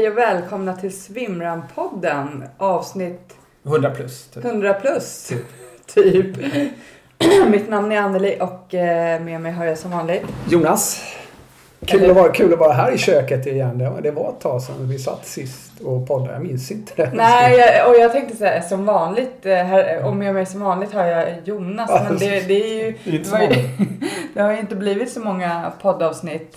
hej och välkomna till Svimran-podden avsnitt 100 plus. Typ. 100 plus. Typ. Mitt namn är Anneli och eh, med mig har jag som vanligt Jonas. Kul Eller- att, vara, kul att vara här i köket igen. Det var, det var ett tag sedan vi satt sist och poddade. Jag minns inte det. Nej, jag- och jag tänkte säga som vanligt, eh, här, och med mig som vanligt har jag Jonas. Men det, det är ju, Det är inte det, var ju, så det har ju inte blivit så många poddavsnitt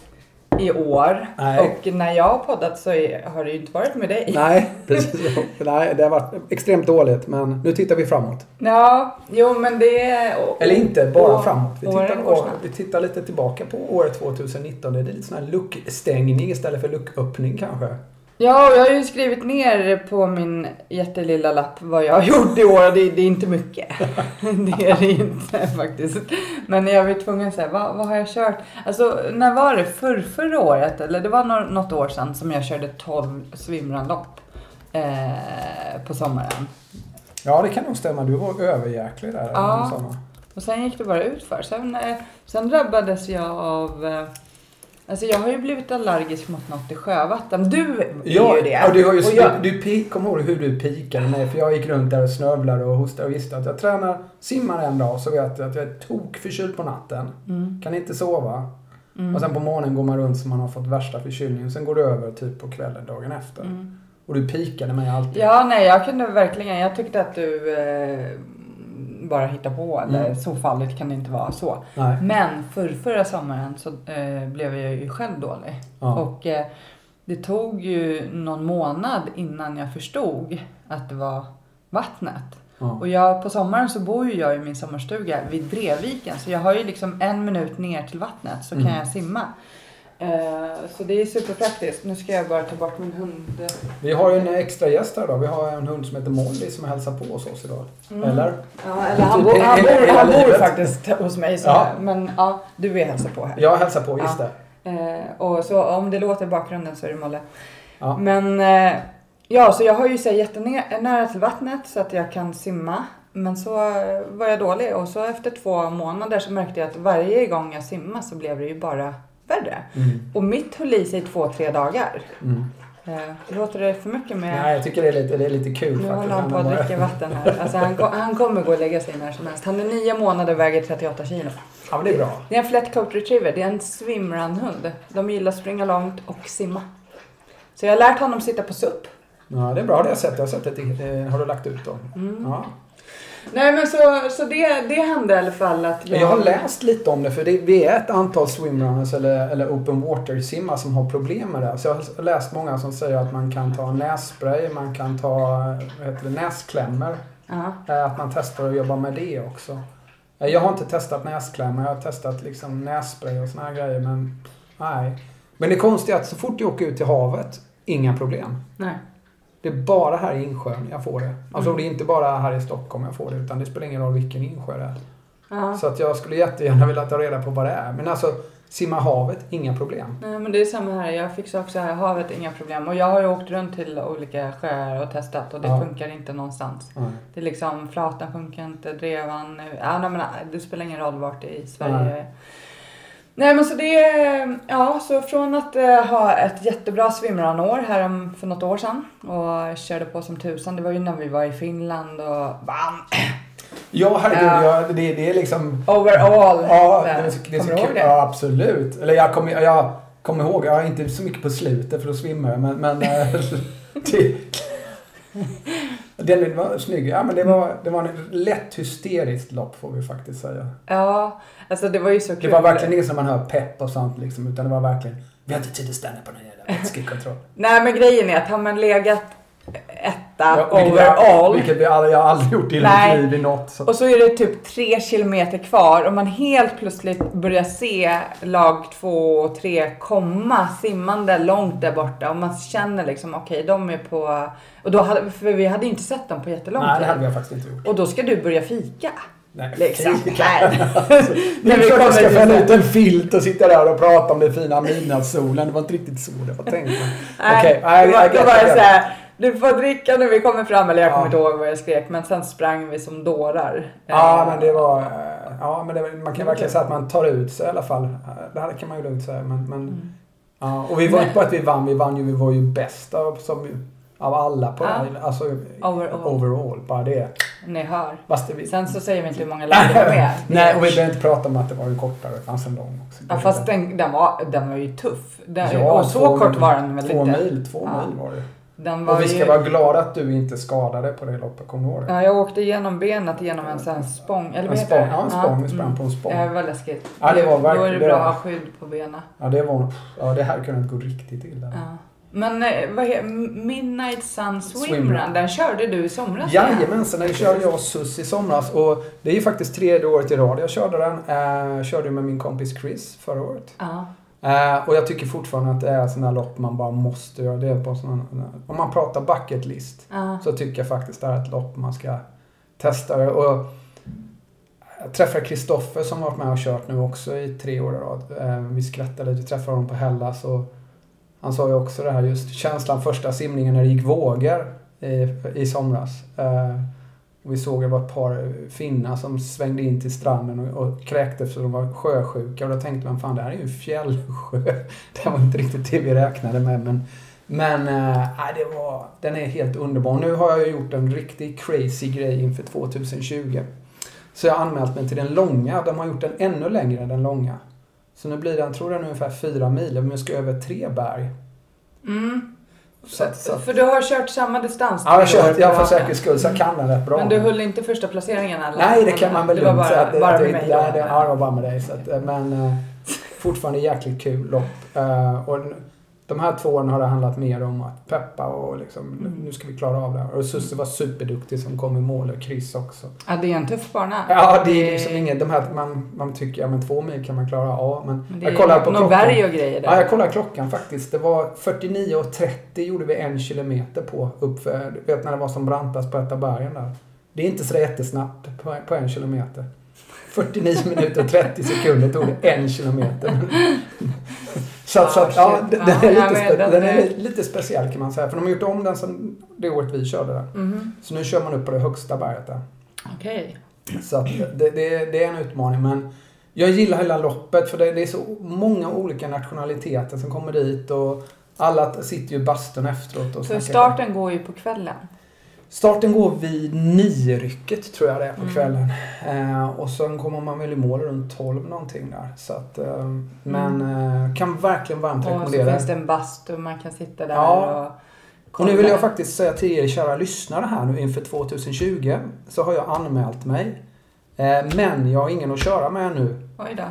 i år. Nej. Och när jag har poddat så har det ju inte varit med dig. Nej, precis. Nej, det har varit extremt dåligt. Men nu tittar vi framåt. Ja, jo men det är... Eller inte bara och- framåt. Vi tittar, vi tittar lite tillbaka på året 2019. Det är lite sån här luckstängning istället för lucköppning kanske. Ja, och jag har ju skrivit ner på min jättelilla lapp vad jag har gjort i år och det, det är inte mycket. Det är det inte faktiskt. Men jag var tvungen att säga, vad, vad har jag kört? Alltså, när var det? För, förra året? Eller det var nå- något år sedan som jag körde 12 swimrunlopp eh, på sommaren. Ja, det kan nog stämma. Du var överjäklig där. Ja. Och sen gick det bara ut för. Sen, eh, sen drabbades jag av... Eh, alltså jag har ju blivit allergisk mot något i sjövatten. Du är Ja, ju det. och du har ju, Och jag- du, du, kommer ihåg hur du pikade mig? För jag gick runt där och snövlade och hostade och visste att jag tränar, simmar en dag så vet jag att jag är tokförkyld på natten. Mm. Kan inte sova. Mm. Och sen på morgonen går man runt som man har fått värsta förkylningen. Sen går det över typ på kvällen dagen efter. Mm. Och du pikade mig alltid. Ja, nej, jag kunde verkligen. Jag tyckte att du eh, bara hittade på. Eller Mm. så farligt kan det inte vara så. Nej. Men för förra sommaren så eh, blev jag ju själv dålig. Ja. Och eh, det tog ju någon månad innan jag förstod att det var vattnet. Ja. Och jag, på sommaren så bor ju jag i min sommarstuga vid Drevviken. Så jag har ju liksom en minut ner till vattnet så kan Mm. jag simma. Eh, så det är superpraktiskt. Nu ska jag bara ta bort min hund. Vi har ju en extra gäst här idag. Vi har en hund som heter Molly som hälsar på hos oss idag. Mm. Eller? Ja, eller han, bor, han, bor, han bor faktiskt hos mig. Så, Ja. Men ja, du är hälsar på här. Jag hälsar på, just Ja. det. Eh, och så om det låter i bakgrunden så är det Molle. Ja. Men eh, ja, så jag har ju så jättenära till vattnet så att jag kan simma. Men så var jag dålig och så efter två månader så märkte jag att varje gång jag simmade så blev det ju bara värre. Mm. Och mitt höll i sig två, tre dagar. Mm. Eh, låter det för mycket med... Nej, jag tycker det är lite, det är lite kul Nu faktiskt. håller han på att dricka vatten här. Alltså han, han kommer gå och lägga sig när som helst. Han är nio månader och väger 38 kilo. Ja, men det är bra. Det är en flat coat retriever. Det är en swimrun-hund. De gillar att springa långt och simma. Så jag har lärt honom sitta på SUP. Ja, det är bra. Det har jag sett. Jag har sett det. eh, Har du lagt ut dem? Mm. Ja. Nej men så, så det, det hände i alla fall att jag... Jag har läst lite om det för det, vi är ett antal swimrunners eller, eller open water simmar som har problem med det. Så jag har läst många som säger att man kan ta nässpray, man kan ta heter det, näsklämmor. Ja. Eh, Att man testar att jobba med det också. Eh, Jag har inte testat näsklämmor, jag har testat liksom nässpray och såna här grejer men nej. Men det konstiga är att så fort jag åker ut till havet, inga problem. Nej. Det är bara här i insjön jag får det. Alltså Mm. det är inte bara här i Stockholm jag får det utan det spelar ingen roll vilken insjö det är. Ja. Så att jag skulle jättegärna vilja ta reda på vad det är. Men alltså, simma havet, inga problem. Nej men det är samma här. Jag fixar också här havet, inga problem. Och jag har ju åkt runt till olika sjöar och testat och det Ja. funkar inte någonstans. Nej. Det är liksom, flatan funkar inte, drevan, ja, nej, men, det spelar ingen roll vart det är i Sverige. Nej. Nej. men så det, ja så från att eh, ha ett jättebra swimrun-år här om- för något år sedan och körde på som tusan. Det var ju när vi var i Finland och bam! Ja, herregud. Ja. Jag, det, det är liksom... Overall! Ja, det så, det är så kul. det? Ja, absolut. Eller jag kommer jag kommer ihåg, jag är inte så mycket på slutet för då svimmar jag. Men, men eh, det, den var snygg. Ja, men det var, det var en lätt hysteriskt lopp får vi faktiskt säga. Ja, alltså det var ju så kul. Det var verkligen inget som man hör pepp och sånt liksom. Utan det var verkligen, vi har inte tid att stanna på någon jävla vätskekontroll. Nej men grejen är att har man legat etta Ja, vilket overall Vi, vilket vi aldrig, jag aldrig gjort i Nej. mitt liv i något. Så. och så är det typ tre kilometer kvar och man helt plötsligt börjar se lag två och tre komma simmande långt där borta och man känner liksom okej de är på och då hade, för vi hade ju inte sett dem på jättelång Nej, det tid. hade jag faktiskt inte gjort. Och då ska du börja fika. Nej, Liksom. fika. Nej. Det När är vi kommer jag ska fälla det. ut en filt och sitta där och prata om det fina midnattssolen. Det var inte riktigt så det var tänkt. Okej, I- då var, I då get var it. det så här, du får dricka när vi kommer fram, eller jag kommer Ja. inte ihåg vad jag skrek, men sen sprang vi som dårar. Ja, Eh, men det var... Ja, men det, man kan verkligen säga att man tar ut sig i alla fall. Det här kan man ju lugnt säga. Men, men Mm. Ja, och vi var inte bara att vi vann, vi vann ju, vi var ju bäst av, som, av alla på Ja. alltså Overall. overall. Bara det. Ni hör. Vi, Sen så säger vi inte hur många lapp det var med. Nej, och vi behöver inte prata om att det var en kortare, det fanns en lång också. Ja, fast den, den, var, den var ju tuff. Den, Ja, och så två- kort var den väl Två inte? mil, två mil var det. Och vi ska ju, vara glada att du inte skadade på det loppet, kommer du ihåg det? Ja, jag åkte igenom benet genom en sån spång. Eller En spång, det? ja en spång, vi sprang på en spång. Ja, det var läskigt. Ja, det var Då är verkligen det bra att ha skydd på benen. Ja, det var Ja, det här kunde inte gå riktigt illa. Ja. Men eh, vad heter Midnight Sun Swimrun. Swimrun, den körde du i somras? Jajamensan, den körde jag och Sus i somras. Och det är ju faktiskt tredje året i rad jag körde den. Eh, körde med min kompis Chris förra året. Ja. Eh, och jag tycker fortfarande att det är sådana här lopp man bara måste göra. Det är på såna, om man pratar bucket list Ja. så tycker jag faktiskt det är ett lopp man ska testa. Och jag träffade Kristoffer som varit med och kört nu också i tre år i rad. Eh, vi skrattade lite, vi träffade honom på Hellas och han sa ju också det här just känslan första simningen när det gick vågor i, i somras. Och vi såg det var ett par finnar som svängde in till stranden och, och kräktes för de var sjösjuka. Och då tänkte man fan det här är ju en fjällsjö. Det var inte riktigt det vi räknade med. Men, men äh, det var, den är helt underbar. Nu har jag gjort en riktigt crazy grej inför 2020. Så jag har anmält mig till den långa. De har gjort den ännu längre än den långa. Så nu blir den, tror jag, ungefär fyra mil. Men jag ska över tre berg. Mm. Så, att- så, att- För du har kört samma distans? ja, jag år kört, jag för säkerhets skull, så jag kan den rätt bra. Men du höll inte första placeringen eller? Nej, det kan man väl var lugnt säga. bara, det- bara att med mig ja, det, var bara med dig. Så att, eh, men eh, fortfarande jäkligt kul lopp. Eh, och de här två åren har det handlat mer om att peppa och liksom, Mm. nu ska vi klara av det här. Och Susie var superduktig som kom i mål och Chris också. Ja, det är en tuff bana. Ja, det är liksom inget, de här, man, man tycker, ja men två mil kan man klara, ja men. Men det jag är kollade på klockan. berg och grejer där. Ja, jag kollade klockan faktiskt. Det var 49.30 gjorde vi en kilometer på uppför, du vet när det var som brantast på ett av bergen där. Det är inte så jättesnabbt på, på en kilometer. 49 minuter och 30 sekunder tog det en kilometer. Så, att- så att, ja, den är, lite, den är är- li- lite speciell kan man säga. För de har gjort om den sen det året vi körde den. Mhm. Så nu kör man upp på det högsta berget där. Okej. Så att det, det, det är en utmaning men jag gillar hela loppet för det, det är så många olika nationaliteter som kommer dit och alla sitter ju i bastun efteråt och Så starten går ju på kvällen. Starten går vid nio-rycket tror jag det är på Mm. kvällen. Eh, och sen kommer man väl i mål runt 12 någonting där. Så att, eh, men eh, kan verkligen varmt Och så rekommendera. finns det en bastu man kan sitta där Ja. och Och nu vill jag faktiskt säga till er kära lyssnare här nu inför 2020 så har jag anmält mig. Eh, men jag har ingen att köra med nu.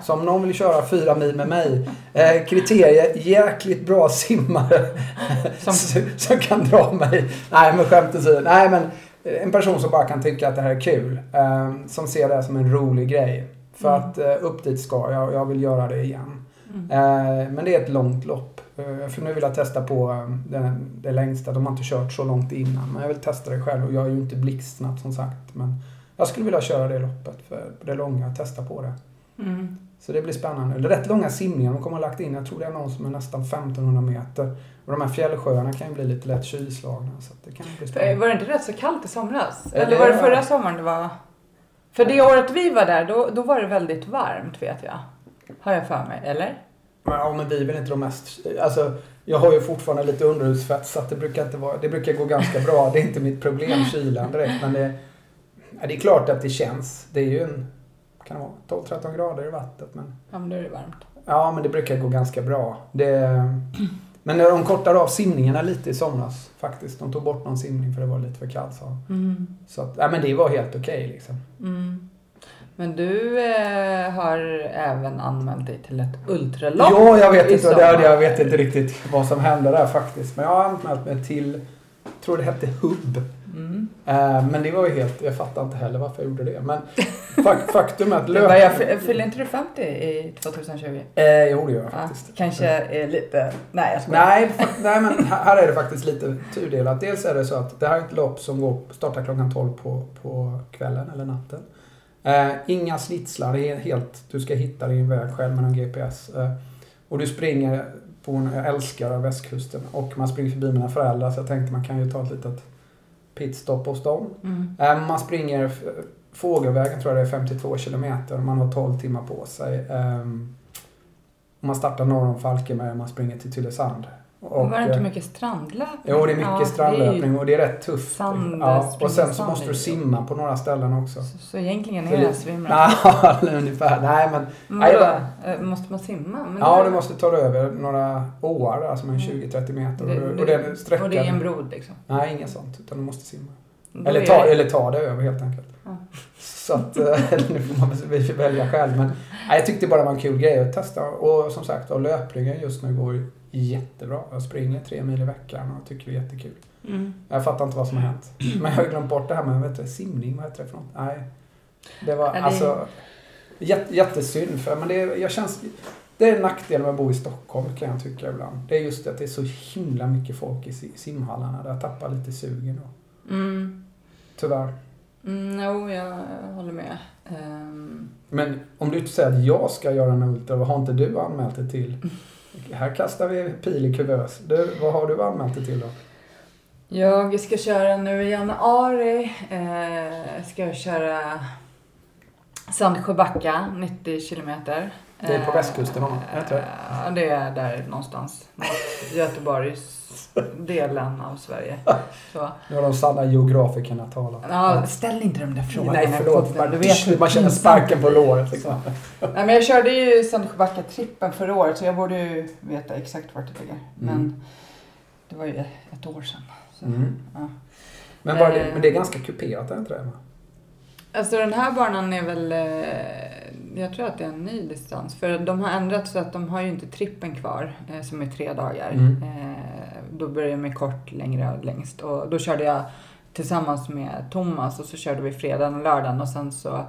Så om någon vill köra fyra mil med mig. Eh, kriterier, jäkligt bra simmare. Som- Som, kan dra mig. Nej men skämt åsido. Nej men eh, en person som bara kan tycka att det här är kul. Eh, som ser det som en rolig grej. För Mm. att eh, upp dit ska jag. Jag vill göra det igen. Mm. Eh, men det är ett långt lopp. Eh, för nu vill jag testa på eh, det, det längsta. De har inte kört så långt innan. Men jag vill testa det själv. Och jag är ju inte blixtsnabb som sagt. Men jag skulle vilja köra det loppet. För det långa. Testa på det. Mm. Så det blir spännande. Det är rätt långa simningar de kommer ha lagt in. Jag tror det är någon som är nästan 1500 meter. Och de här fjällsjöarna kan ju bli lite lätt kylslagna. Så det kan bli spännande. Var det inte rätt så kallt i somras? Eller var det förra sommaren det var? För det året vi var där, då, då var det väldigt varmt vet jag. Har jag för mig, eller? Men, ja, men vi är väl inte de mest... Alltså, jag har ju fortfarande lite underhudsfett så att det brukar inte vara... Det brukar gå ganska bra. Det är inte mitt problem, kylan direkt. Men det, ja, det är klart att det känns. Det är ju en... Kan det vara 12-13 grader i vattnet. Men, Ja, men då är det varmt. ja, men det brukar gå ganska bra. Det, men de kortade av simningarna lite i somras faktiskt. De tog bort någon simning för det var lite för kallt sa. Mm. Så att, ja, men det var helt okej liksom. Mm. Men du eh, har även anmält dig till ett ultralopp. Ja, jag vet inte det. Jag vet inte riktigt vad som hände där faktiskt. Men jag har anmält mig till, jag tror det hette Hub. Mm. Eh, men det var ju helt, jag fattar inte heller varför jag gjorde det. Men fak- faktum är att Det var, jag, löp... fy- fyller inte du 50 i 2020? Eh, jo, det gör jag Ja, faktiskt. kanske är lite... Nej, jag skojar. Nej, nej, men här är det faktiskt lite tudelat. Dels är det så att det här är ett lopp som går, startar klockan 12 på, på kvällen eller natten. Eh, inga snitslar, det är helt, du ska hitta din väg själv med någon GPS. Eh, och du springer på en, jag älskar västkusten och man springer förbi mina föräldrar så jag tänkte man kan ju ta ett litet pitstop hos dem. Mm. Eh, man springer Fågelvägen tror jag det är 52 kilometer. Man har 12 timmar på sig. Ehm, man startar norr om Falkenberg och man springer till Tylösand. Och, var det inte eh, mycket strandlöpning? Jo, det är mycket Ja, strandlöpning och det är rätt tufft. sand, ja. Och sen så måste är du simma på några ställen också. Så, så egentligen är det- svimmer. Ja, ungefär. Nej, men Men Eh, Måste man simma? Men ja, det- du måste ta dig över några åar där som är 20-30 meter. det- och, och den sträckan... Och det är en brod liksom? Nej, inget sånt. Utan du måste simma. Då Eller är ta, det- eller ta det över helt enkelt. Ja. Så att, eh, nu får man väl välja själv. Men nej, jag tyckte bara det var en kul grej att testa. Och som sagt, och löpningen just nu går ju jättebra. Jag springer tre mil i veckan och tycker det är jättekul. Mm. Jag fattar inte vad som har hänt. Men jag har glömt bort det här med vet du, simning. Vad heter det för något? Nej. Det var Ja, det- alltså jätte, jättesynd. För, men det, jag känns, det är en nackdel med att bo i Stockholm kan jag tycka ibland. Det är just att det är så himla mycket folk i si- simhallarna. Där jag tappar lite sugen då. Mm. Tyvärr. Mm, jo, jag håller med. Ehm, Men om du inte säger att jag ska göra en ultra, vad har inte du anmält dig till? Här kastar vi pil i kuvös. Du, vad har du anmält dig till då? jag ska köra nu i januari. Eh, ska jag köra Sandsjöbacka, 90 kilometer. Det är på västkusten, det inte det? Ja, det är där någonstans. Göteborgs delen av Sverige. Så. Nu har de sanna geografikerna talat. Ja, ställ inte de där frågorna. Nej, förlåt. Man, Du vet man känner sparken på låret liksom. Nej, men jag körde ju Sandsjöbacka-trippen förra året så jag borde ju veta exakt vart det ligger. Men det var ju ett år sedan. Så, Mm. ja. Men, det, Eh. men det är ganska kuperat, är inte det? Alltså den här banan är väl, eh, jag tror att det är en ny distans. För de har ändrat så att de har ju inte trippen kvar eh, som är tre dagar. Mm. Eh, då börjar jag med kort, längre och längst. Och då körde jag tillsammans med Thomas och så körde vi fredagen och lördagen och sen så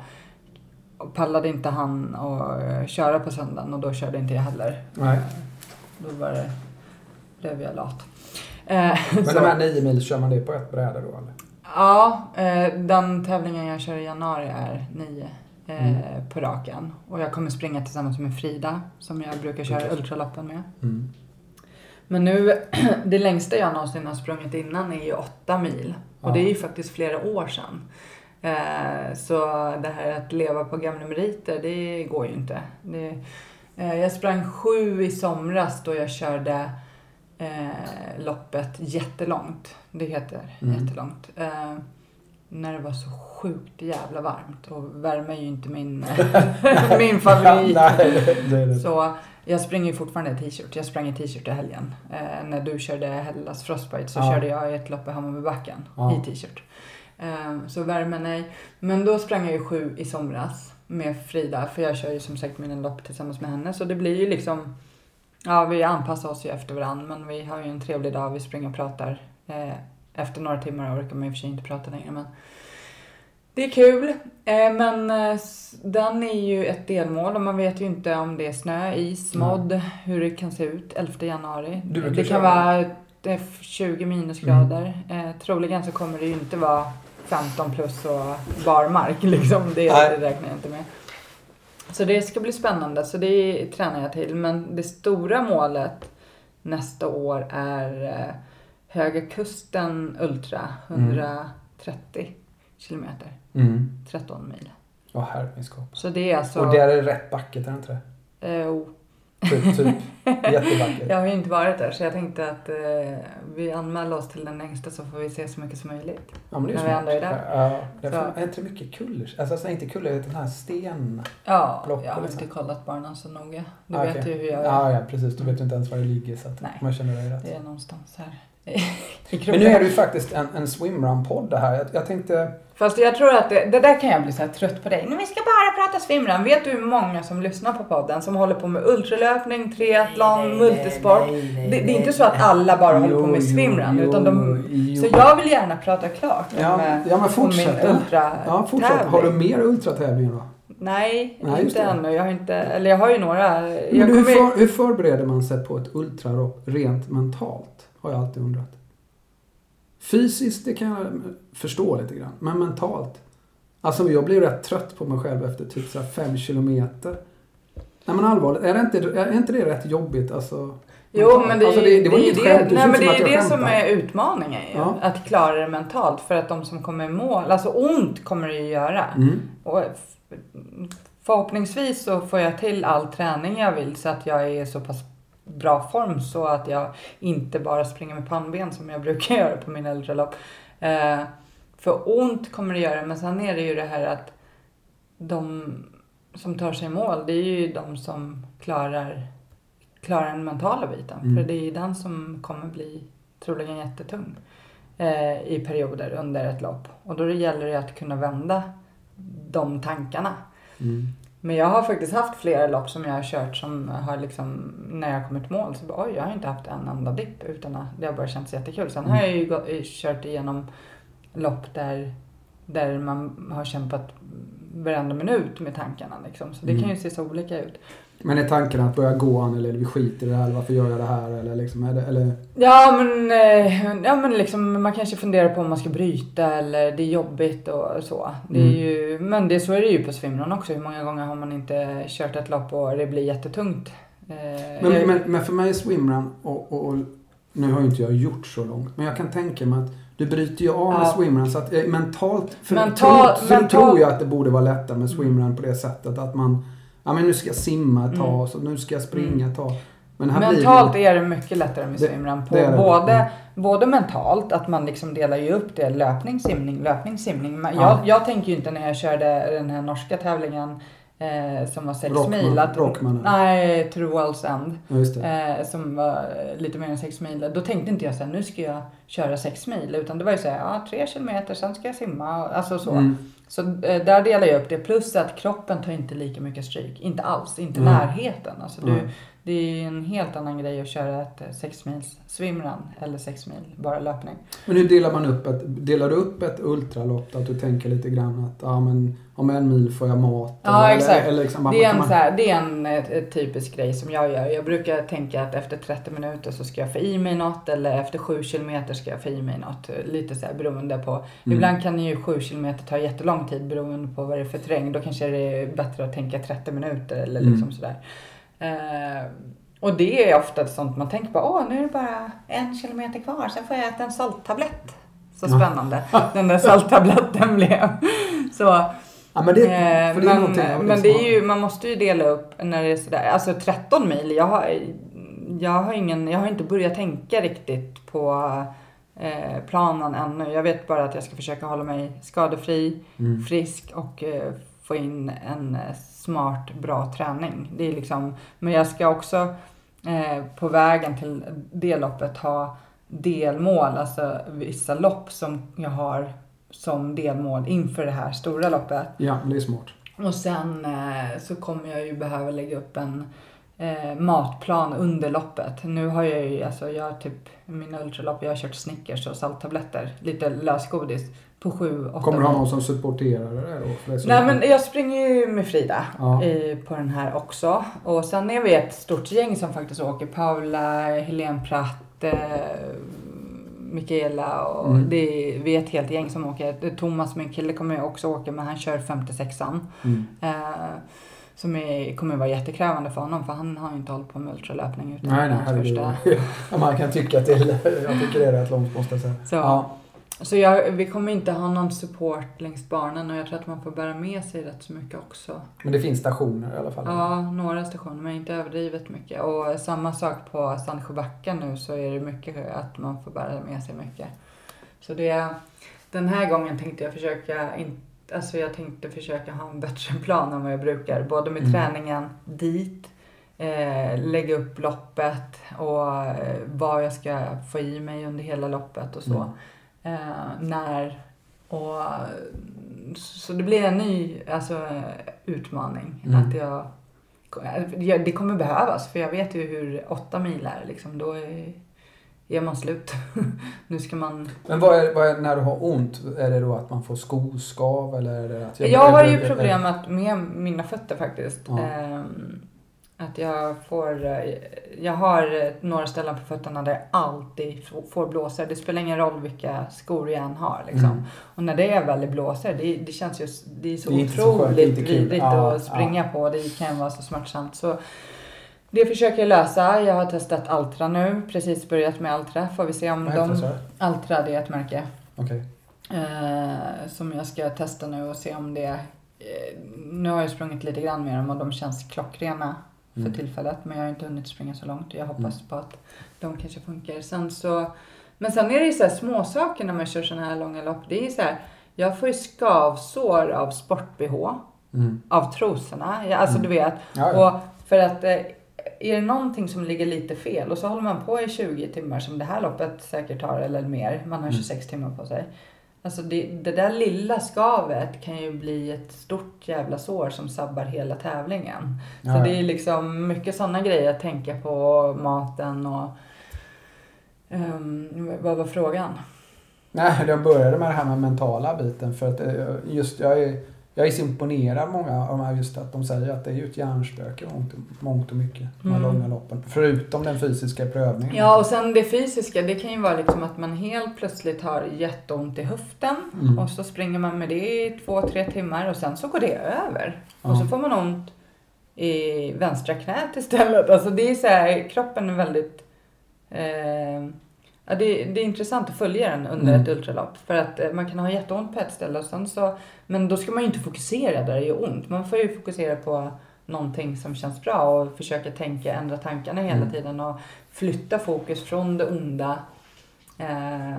pallade inte han att köra på söndagen och då körde inte jag heller. Nej. Då var det, blev jag lat. Men så- de här nio mil, kör man det på ett bräde då eller? Ja, eh, den tävlingen jag kör i januari är nio eh, Mm. på raken. Och jag kommer springa tillsammans med Frida som jag brukar köra Okej. ultraloppen med. Mm. Men nu, det längsta jag någonsin har sprungit innan är ju åtta mil. Och Ja. det är ju faktiskt flera år sedan. Eh, så det här att leva på gamla meriter, det går ju inte. Det, eh, jag sprang sju i somras då jag körde eh, loppet jättelångt. Det heter Mm. jättelångt. Eh, när det var så sjukt jävla varmt. Och värme är ju inte min, min favorit. Så jag springer ju fortfarande i t-shirt. Jag sprang i t-shirt i helgen. Eh, när du körde Hellas Frostbite så Ja. körde jag ett lopp i Hammarbybacken Ja. i t-shirt. Eh, så värme, nej. Men då sprang jag ju sju i somras med Frida. För jag kör ju som sagt mina lopp tillsammans med henne. Så det blir ju liksom, ja vi anpassar oss ju efter varandra. Men vi har ju en trevlig dag. Vi springer och pratar. Eh, efter några timmar orkar man och för sig inte prata längre. Men det är kul, eh, men eh, den är ju ett delmål och man vet ju inte om det är snö, is, modd, hur det kan se ut 11 januari. Det kan vara eh, 20 minusgrader. Eh, troligen så kommer det ju inte vara 15 plus och barmark liksom. Det, det räknar jag inte med. Så det ska bli spännande, så det tränar jag till. Men det stora målet nästa år är eh, Höga Kusten Ultra, Mm. 130 kilometer. Mm. 13 mil. Åh herreskap. Så det är alltså... Och där är det rätt backet, är det inte det? eh, oh. Typ, typ. Jättevackert. Jag har ju inte varit där så jag tänkte att eh, vi anmäler oss till den längsta så får vi se så mycket som möjligt. Ja, men det är När vi ändå är där. Ja, det är, Så. för, är inte mycket kuller? Alltså, alltså inte kuller, utan den här sten... Ja, jag har liksom. inte kollat banan så noga. Du Ah, vet okej. ju hur jag är. Ja, ja, precis. Du vet ju inte ens var det ligger så att Nej. man känner dig rätt. Det är någonstans här Men nu är det ju faktiskt en, en swimrun-podd det här. Jag, jag tänkte... Fast jag tror att det, det där kan jag bli så trött på dig. Nej, vi ska bara prata swimrun. Vet du hur många som lyssnar på podden som håller på med ultralöpning, triathlon, multisport? det, det är inte så att alla bara håller på med swimrun. Utan de, jo. så jag vill gärna prata klart om, Ja, eh, ja, men om fortsätt. min ultra Ja, fortsätt. Har du mer ultratävlingar då? Nej, Nej, inte ännu. Jag har inte, eller jag har ju några. Men hur, kommer, för, hur förbereder man sig på ett ultralopp rent mentalt? Har jag alltid undrat. Fysiskt, det kan jag förstå lite grann. Men mentalt? Alltså jag blir rätt trött på mig själv efter typ så fem kilometer. Nej men allvarligt, är, det inte, är inte det rätt jobbigt? Alltså, Jo, men det, alltså, det, det, det var är inget det, skämt, det nej, men det är jag det som är utmaningen ju. Ja. Att klara det mentalt. För att de som kommer i mål, alltså ont kommer det ju göra. Mm. Och förhoppningsvis så får jag till all träning jag vill så att jag är så pass bra form så att jag inte bara springer med pannben som jag brukar göra på mina ultralopp. Eh, för ont kommer det göra men sen är det ju det här att de som tar sig i mål det är ju de som klarar, klarar den mentala biten. Mm. För det är ju den som kommer bli troligen jättetung eh, i perioder under ett lopp. Och då gäller det att kunna vända de tankarna. Mm. Men jag har faktiskt haft flera lopp som jag har kört som har liksom, när jag kommit till mål så bara, oj jag har inte haft en enda dipp utan att det har bara känts jättekul. Sen har jag ju gå, kört igenom lopp där, där man har kämpat varenda minut med tankarna liksom. Så det kan ju se så olika ut. Men är tanken att börja gå eller vi skiter i det här, varför gör jag det här? Eller liksom, är det, eller? Ja men, eh, ja, men liksom, man kanske funderar på om man ska bryta eller det är jobbigt och så. Det är Mm. ju, men det, så är det ju på swimrun också. Hur många gånger har man inte kört ett lopp och det blir jättetungt? Eh, Men, jag- men, men för mig är swimrun, och, och, och nu har ju inte jag gjort så långt, men jag kan tänka mig att du bryter ju av med Ja. swimrun så att eh, mentalt, för, Mental- så mental- tror jag att det borde vara lättare med swimrun på det sättet att man, ja men nu ska jag simma ett tag, Mm. så nu ska jag springa ett tag. Men Mentalt det, är det mycket lättare med. På det det. både, Mm. både mentalt, att man liksom delar ju upp det. Löpning, simning, löpning, simning. Men Ja. Jag, jag tänker ju inte när jag körde den här norska tävlingen eh, som var sex Rockman- mil. Att, Rockmanen. Nej, to World's End. Eh, som var lite mer än sex mil. Då tänkte inte jag så här, nu ska jag köra sex mil. Utan det var ju så här, ja, tre kilometer, sen ska jag simma. Alltså så. Mm. Så eh, där delar jag upp det. Plus att kroppen tar inte lika mycket stryk. Inte alls, inte Mm. närheten. Alltså du, Mm. Det är ju en helt annan grej att köra ett eh, sex mils swimrun eller sex mil bara löpning. Men hur delar man upp ett, delar du upp ett ultralopp att du tänker lite grann att ja men om en mil får jag mat? Ja, eller, exakt. Eller liksom, Det är, en, man- så här, det är en eh, typisk grej som jag gör. Jag brukar tänka att efter 30 minuter så ska jag få i mig något eller efter 7 kilometer ska jag få i mig något. Lite så här beroende på. Mm. Ibland kan ju 7 kilometer ta jättelång tid beroende på vad det är för terräng. Då kanske det är bättre att tänka 30 minuter eller Mm. liksom sådär. Eh, och det är ofta sånt man tänker på. Åh, nu är det bara en kilometer kvar. Sen får jag äta en salttablett. Så spännande den där salttabletten blev. Så, Ja, men det, Eh, det men men det är ju, man måste ju dela upp när det är sådär, alltså 13 mil, jag har, jag har ingen, jag har inte börjat tänka riktigt på eh, planen ännu. Jag vet bara att jag ska försöka hålla mig skadefri, Mm. frisk och eh, få in en eh, smart, bra träning. Det är liksom, men jag ska också eh, på vägen till det loppet ha delmål, alltså vissa lopp som jag har som delmål inför det här stora loppet. Ja, det är smart. Och sen eh, så kommer jag ju behöva lägga upp en eh, matplan under loppet. Nu har jag ju, alltså jag har typ, mina ultralopp, jag har kört Snickers och salttabletter, lite lösgodis på sju, åtta Kommer du ha någon som supporterar det då? Nej men jag springer ju med Frida Ja. i, på den här också. Och sen är vi ett stort gäng som faktiskt åker. Paula, Helene Pratt, eh, Mikaela och Mm. det är, vi är ett helt gäng som åker. Thomas, min kille, kommer ju också åka men han kör 56an. Mm. Eh, som är, kommer vara jättekrävande för honom för han har ju inte hållit på med ultralöpning utan Nej, nej, hans första. Ja, man kan tycka till. Jag tycker det är rätt långt måste jag säga. Så, Ja. Så jag, vi kommer inte ha någon support längs banan och jag tror att man får bära med sig rätt så mycket också. Men det finns stationer i alla fall. Ja, några stationer men inte överdrivet mycket. Och samma sak på Sandsjöbacken nu så är det mycket att man får bära med sig mycket. Så det, den här gången tänkte jag försöka, in, alltså jag tänkte försöka ha en bättre plan än vad jag brukar. Både med Mm. träningen dit, eh, lägga upp loppet och eh, vad jag ska få i mig under hela loppet och så. Mm. Eh, när och så det blir en ny alltså, utmaning. Mm. Att jag, ja, det kommer behövas för jag vet ju hur åtta mil är. Liksom, då är, är man slut. nu ska man... Men vad är, vad är när du har ont? Är det då att man får skoskav eller är det att Jag, har ju problemet med mina fötter faktiskt. Ja. Ehm, att jag får... eh, Jag har eh, några ställen på fötterna där jag alltid får blåsor. Det spelar ingen roll vilka skor jag än har. Liksom. Mm. Och när det är väl blåsor, det, det känns ju det är så Det är otroligt vidrigt Ja, att springa på. Det kan vara så smärtsamt. Så det försöker jag lösa. Jag har testat Altra nu, precis börjat med Altra. Får vi se om de... Altra, det är ett märke. Okej. Eh, som jag ska testa nu och se om det eh, nu har jag sprungit lite grann med dem och de känns klockrena för Mm. tillfället. Men jag har inte hunnit springa så långt. Jag hoppas Mm. på att de kanske funkar. Sen så, men sen är det ju så här små saker när man kör sådana här långa lopp. Det är så här, jag får ju skavsår av sport-bh, Mm. av trosorna. Alltså Mm. du vet. Ja. Och för att eh, är det någonting som ligger lite fel och så håller man på i 20 timmar som det här loppet säkert tar eller mer. Man har Mm. 26 timmar på sig. Alltså det, det där lilla skavet kan ju bli ett stort jävla sår som sabbar hela tävlingen. Så Ja, ja. det är liksom mycket sådana grejer att tänka på maten och ehm, vad var frågan? Nej, jag började med det här med mentala biten för att eh, just jag är, jag är så imponerad många av de här just att de säger att det är ju ett hjärnspöke mångt, mångt och mycket, de här Mm. långa loppen. Förutom den fysiska prövningen. Ja och sen det fysiska, det kan ju vara liksom att man helt plötsligt har jätteont i höften Mm. och så springer man med det i två, tre timmar och sen så går det över. Ja. Och så får man ont i vänstra knät istället. Alltså det är så här, kroppen är väldigt... Eh, ja, det, det är intressant att följa den under Mm. ett ultralopp. För att eh, man kan ha jätteont på ett ställe och sen så... Men då ska man ju inte fokusera där det gör ont. Man får ju fokusera på någonting som känns bra och försöka tänka, ändra tankarna hela Mm. tiden och flytta fokus från det onda. Eh,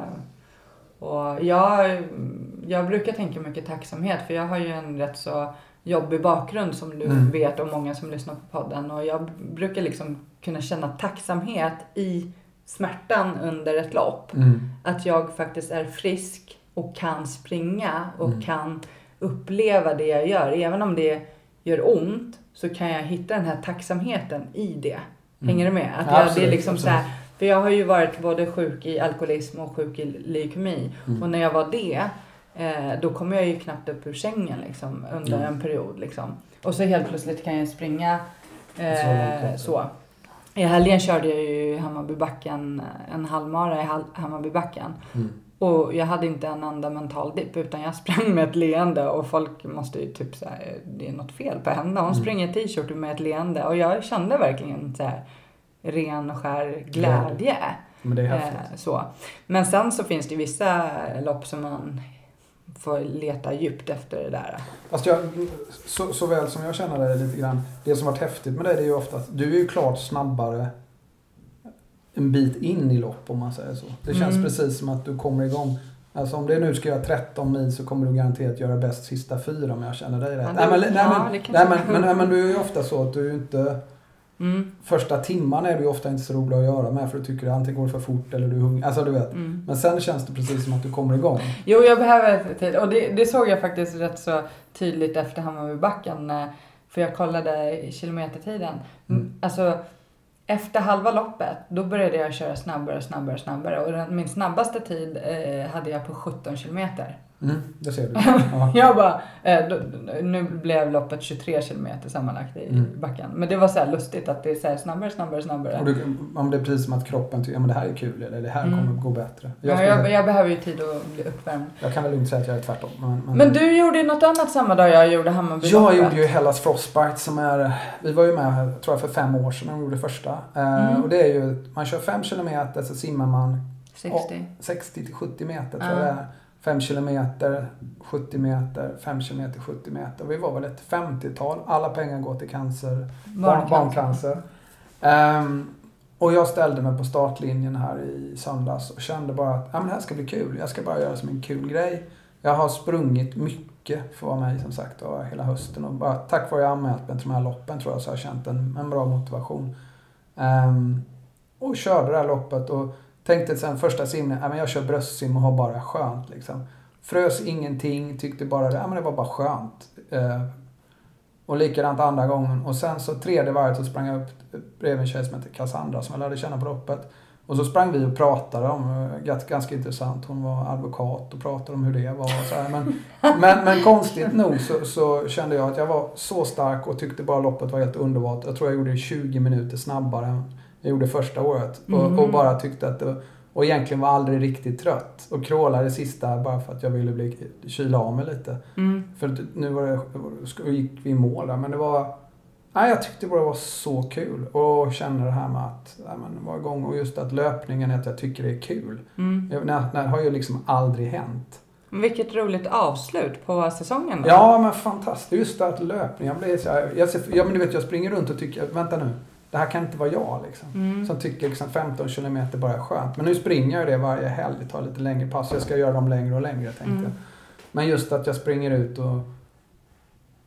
och jag, jag brukar tänka mycket tacksamhet för jag har ju en rätt så jobbig bakgrund som du Mm. vet och många som lyssnar på podden. Och jag brukar liksom kunna känna tacksamhet i smärtan under ett lopp. Mm. Att jag faktiskt är frisk och kan springa och Mm. kan uppleva det jag gör. Även om det gör ont så kan jag hitta den här tacksamheten i det. Hänger du med? Att Ja, jag, det är absolut, liksom så här, absolut. för jag har ju varit både sjuk i alkoholism och sjuk i leukemi. Mm. Och när jag var det, eh, då kom jag ju knappt upp ur sängen liksom, under Mm. en period. Liksom. Och så helt plötsligt kan jag springa Så eh, upp. så. I helgen körde jag ju i Hammarbybacken, en halvmara i Hammarbybacken. Mm. Och jag hade inte en enda mental dipp utan jag sprang med ett leende och folk måste ju typ säga det är något fel på henne. Hon Mm. springer t-shirt med ett leende och jag kände verkligen så här ren och skär glädje. Men det är Eh, häftigt. så. Men sen så finns det vissa lopp som man får leta djupt efter det där. Fast jag, så, så väl som jag känner det lite grann. Det som varit häftigt med det, det är ju ofta att du är ju klart snabbare en bit in i lopp om man säger så. Det känns Mm. precis som att du kommer igång. Alltså om det nu ska göra 13 mil så kommer du garanterat göra bäst sista fyra om jag känner dig rätt. Ja, nej, det- men, nej, ja, men, kanske- nej, men, men, nej, men du är ju ofta så att du inte... Mm, Första timmarna är du ofta inte så rolig att göra med för du tycker att antingen går det för fort eller du är hungrig. Alltså du vet. mm. Men sen känns det precis som att du kommer igång. Jo, jag behöver tid. Och det, det såg jag faktiskt rätt så tydligt efter Hammarbybacken. eh, För jag kollade kilometertiden. Mm. Alltså, efter halva loppet, då började jag köra snabbare och snabbare och snabbare. Och min snabbaste tid eh, hade jag på 17 kilometer. Mm, det ser du. Ja. Jag bara, eh, nu blev loppet 23 kilometer sammanlagt i Mm. backen. Men det var så lustigt att det är så snabbare, snabbare, snabbare. Och du, om det är precis som att kroppen tycker att det här är kul eller det här Mm. kommer gå bättre. Jag, Ja, jag, jag, jag behöver ju tid att bli uppvärmd. kan väl inte säga att jag är tvärtom. Men, men, Men du gjorde ju något annat samma dag jag gjorde Hammarby Jag gjorde ju Hellas Frostbite som är, vi var ju med tror jag för fem år sedan när vi gjorde första. Eh, Mm. Och det är ju, man kör fem kilometer så simmar man 60. 60 till 70 meter tror Ja. jag det är. 5 kilometer, 70 meter, 5 kilometer, 70 meter. Vi var väl ett 50-tal. Alla pengar går till cancer, barn, barncancer. Ehm, och jag ställde mig på startlinjen här i söndags och kände bara att ja, men det här ska bli kul. Jag ska bara göra som en kul grej. Jag har sprungit mycket för att vara med som sagt och hela hösten. Och bara, tack vare att jag anmält mig till de här loppen tror jag så har jag känt en, en bra motivation. Ehm, och körde det här loppet och tänkte sen första simningen, ja, men jag kör bröstsim och har bara skönt liksom. Frös ingenting, tyckte bara det, ja, men det var bara skönt. Eh, och likadant andra gången. Och sen så tredje varvet så sprang jag upp bredvid en tjej som heter Cassandra som jag lärde känna på loppet. Och så sprang vi och pratade om, eh, ganska, intressant, hon var advokat och pratade om hur det var och så här. Men, men, men konstigt nog så, så kände jag att jag var så stark och tyckte bara loppet var helt underbart. Jag tror jag gjorde det 20 minuter snabbare än jag gjorde första året. Och, Mm. och bara tyckte att det, och egentligen var aldrig riktigt trött. Och krålade sista bara för att jag ville bli, kyla av mig lite. Mm. För nu var det, gick vi i mål där, men det var... Nej, jag tyckte bara det var så kul. Och känner det här med att nej, men, vara igång och just att löpningen, att jag tycker det är kul. Mm. Jag, det, det har ju liksom aldrig hänt. Vilket roligt avslut på säsongen. Då. Ja, men fantastiskt. Just det att löpningen blir så här. Jag, ser, ja, men du vet, jag springer runt och tycker, vänta nu. Det här kan inte vara jag liksom. Mm. Som tycker liksom 15 kilometer bara är skönt. Men nu springer jag det varje helg. Det tar lite längre pass. Jag ska göra dem längre och längre tänkte Mm. jag. Men just att jag springer ut och,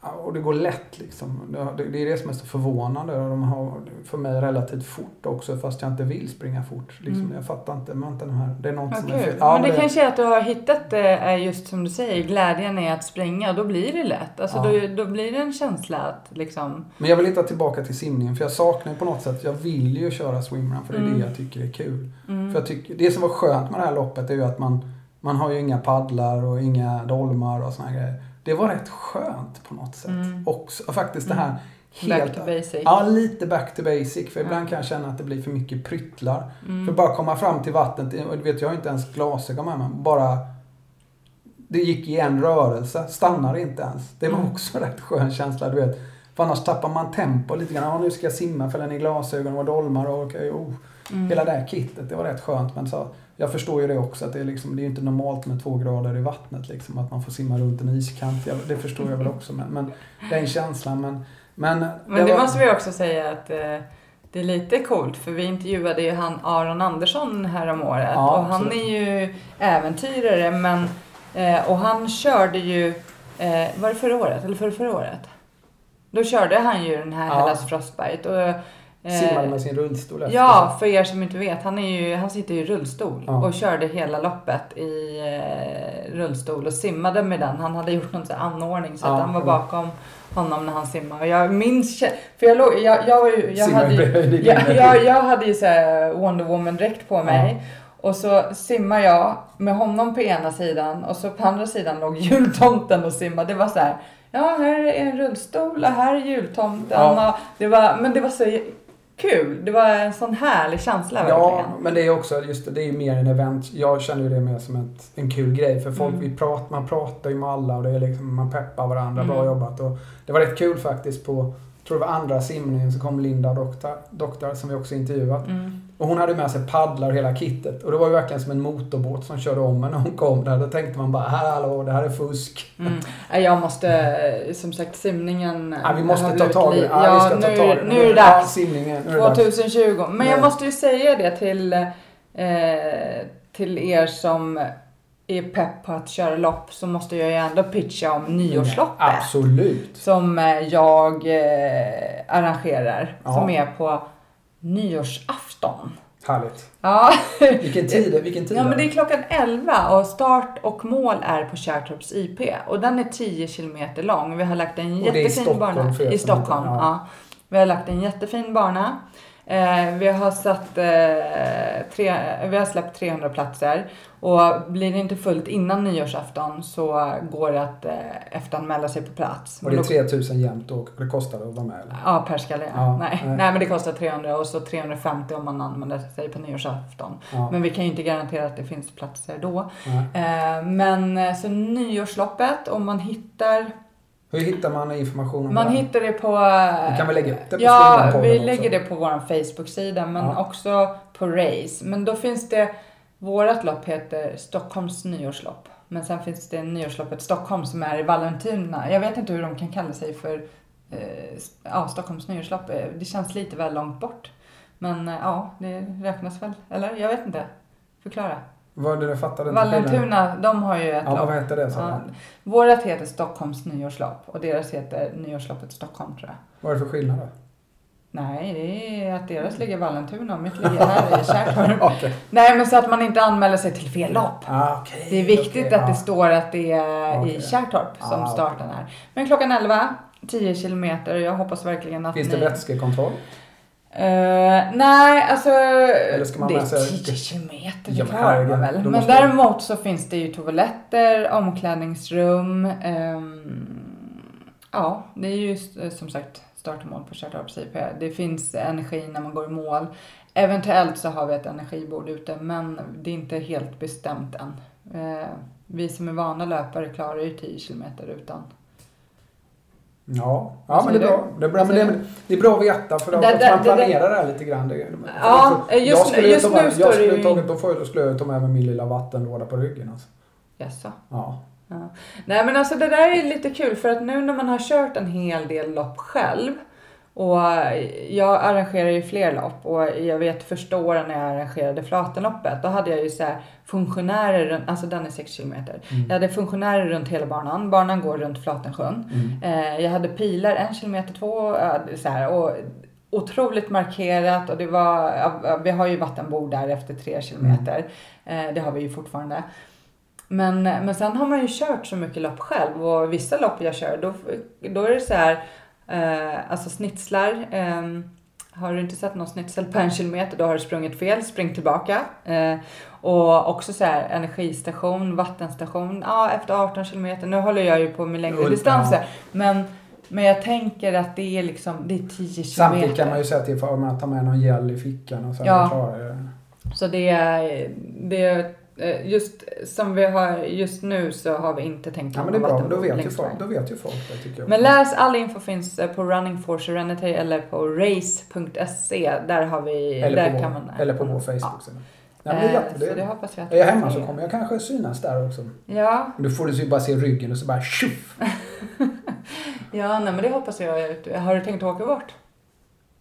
och det går lätt liksom. Det, det är det som är så förvånande. De har för mig relativt fort också fast jag inte vill springa fort. Liksom, Mm. Jag fattar inte. Vänta nu här. Det är något Vad som är fel. Ja, men det det- kanske är att du har hittat det, är just som du säger, glädjen är att springa. Då blir det lätt. Alltså Ja. då, då blir det en känsla att liksom... Men jag vill hitta tillbaka till simningen för jag saknar på något sätt, jag vill ju köra swimrun för det är Mm. det jag tycker är kul. Mm. För jag tycker, det som var skönt med det här loppet är ju att man, man har ju inga paddlar och inga dolmar och såna här grejer. Det var rätt skönt på något sätt. Mm. Också, och faktiskt det Mm. här Back helt... to basic. Ja, lite back to basic. För ibland kan jag känna att det blir för mycket pryttlar. Mm. För bara komma fram till vattnet, och du vet jag har inte ens glasögon med mig. Bara... Det gick i en rörelse, stannar inte ens. Det var Mm. också rätt skön känsla, du vet. För annars tappar man tempo lite grann. Ja, nu ska jag simma, fälla ner glasögon och dolmar och okej, oh. Mm. Hela det här kittet, det var rätt skönt. Men så, jag förstår ju det också, att det är, liksom, det är inte normalt med två grader i vattnet. Liksom, att man får simma runt en iskant. Jag, det förstår jag väl också. Men, men den känslan. Men, men, Men det var- måste vi också säga att eh, det är lite coolt för vi intervjuade ju han Aron Andersson här om året Ja, och han absolut. är ju äventyrare men eh, och han körde ju, eh, var det förra året eller förra, förra året? Då körde han ju den här Ja. Hellas Frostbite och simmade med sin rullstol efter Ja, för er som inte vet, han, är ju, han sitter ju i rullstol Ja. och körde hela loppet i eh, rullstol och simmade med den. Han hade gjort någon sån anordning så Ja, att han var ja. bakom honom när han simmade. Och jag minns, för jag, låg, jag, jag, jag, hade, ju- jag, jag, jag hade ju så Wonder Woman-dräkt på mig. Och så simmar jag med honom på ena sidan och så på andra sidan låg jultomten och simmade. Det var så här, ja här är en rullstol och här är jultomten. Ja. Och det var, men det var så kul. Det var en sån härlig känsla Ja, verkligen. men det är också just det, det är ju mer en event. Jag känner ju det mer som ett, en kul grej. För folk, Mm. vi prat, man pratar ju med alla och det är liksom, man peppar varandra. Bra Mm. jobbat. Och det var rätt kul faktiskt på, tror det var andra simningen så kom Linda Doktor, doktor som vi också intervjuat. Mm. Och hon hade med sig paddlar och hela kittet. Och det var ju verkligen som en motorbåt som körde om en när hon kom där. Då tänkte man bara, hallå, det här är fusk. Mm. Jag måste, eh, som sagt simningen Ja, vi måste ta tag i det. Ja, Ja, vi ska ta nu, tag i det. nu är det dags. simningen, nu är det dags. 2020. Men jag måste ju säga det till, eh, till er som är pepp på att köra lopp så måste jag ju ändå pitcha om nyårsloppet. Absolut. Som eh, jag eh, arrangerar. Ja. Som är på nyårsafton. Härligt. Ja. Vilken tid, vilken tid Ja men det är klockan 11 och start och mål är på Kärrtorps IP. Och den är 10 kilometer lång. Vi har lagt en det är i jättefin Stockholm, bana. I Stockholm, ja. ja. Vi har lagt en jättefin bana. Eh, vi har satt eh, tre, vi har släppt 300 platser. Och blir det inte fullt innan nyårsafton så går det att eh, efteranmäla sig på plats. Och det är Men då- 3000 jämt och det kostar att vara med eller? Ja, per skalle. Ja, nej. nej. Nej. men det kostar 300 och så 350 om man använder sig på nyårsafton. Ja. Men vi kan ju inte garantera att det finns platser då. Eh, men eh, så nyårsloppet, om man hittar... Hur hittar man information om Man här? hittar det på... Vi kan väl lägga upp det på Ja, vi också. lägger det på vår Facebook-sida men Ja. också på Race. Men då finns det... Vårat lopp heter Stockholms nyårslopp. Men sen finns det nyårsloppet Stockholm som är i Vallentuna. Jag vet inte hur de kan kalla sig för eh, ja, Stockholms nyårslopp. Eh, Det känns lite väl långt bort. Men eh, ja, det räknas väl. Eller? Jag vet inte. Förklara. Vad det jag fattade inte. Vallentuna, de har ju ett Ja, lopp. vad heter det? Så? Ja, vårat heter Stockholms nyårslopp och deras heter nyårsloppet Stockholm tror jag. Vad är det för skillnad då? Nej, det är att deras ligger i Vallentuna och mitt ligger här i Kärrtorp. Okej. Nej, men så att man inte anmäler sig till fel lopp. Ah, okej, Det är viktigt okej, att ja. det står att det är Okej. i Kärrtorp som Ah, starten är. Men klockan 11, 10 kilometer jag hoppas verkligen att Finns ni... det vätskekontroll? Eh, nej, alltså ska man det är med sig- 10 kilometer, det klarar man väl. Men däremot så finns det ju toaletter, omklädningsrum. ehm, ja, det är ju eh, som sagt start och mål på Kärrtorps IP. Det finns energi när man går i mål. Eventuellt så har vi ett energibord ute, men det är inte helt bestämt än. Eh, vi som är vana löpare klarar ju 10 kilometer utan. Ja, ja men det är bra. Det är bra, men det är, det är bra att veta för att man planerar det här lite grann. Det, Ja, för- just jag skulle ju just ta nu jag står det skulle tagit, då, jag, skulle jag ta med mig min lilla vattenlåda på ryggen. Alltså. Jaså? Ja. Ja. Nej men alltså det där är lite kul för att nu när man har kört en hel del lopp själv och jag arrangerar ju fler lopp och jag vet första åren när jag arrangerade Flatenloppet då hade jag ju så här funktionärer runt, alltså den är 6 kilometer. Jag hade funktionärer runt hela banan, banan går runt Flatensjön. Eh, jag hade pilar en kilometer, två, eh, så här, och otroligt markerat och det var, vi har ju vattenbord där efter tre kilometer. Eh, det har vi ju fortfarande. Men, men sen har man ju kört så mycket lopp själv och vissa lopp jag kör då, då är det så här, eh, alltså snitslar. Eh, har du inte sett någon snitsel på en kilometer då har du sprungit fel, spring tillbaka. Eh, och också så här energistation, vattenstation, ja efter 18 kilometer, nu håller jag ju på med längre distanser. Men, men jag tänker att det är liksom, det är 10 kilometer. Samtidigt kan man ju säga till för att ta med någon gel i fickan och sen Ja. klarar det. Så det är, det just som vi har just nu så har vi inte tänkt Ja men det är bra, då vet, ju folk, då vet ju folk det tycker jag. Men läs all info finns eh, på Running for Serenity eller på race.se. Där har vi, eller, där på kan vår, man. eller på vår Ja. Facebook-sida. Ja, men det är Eh, jätte, Så det det, hoppas jag att är jag hemma så kommer jag kanske synas där också. Ja, Då får du bara se ryggen och så bara tjoff! ja nej, men det hoppas jag. Har du tänkt åka bort?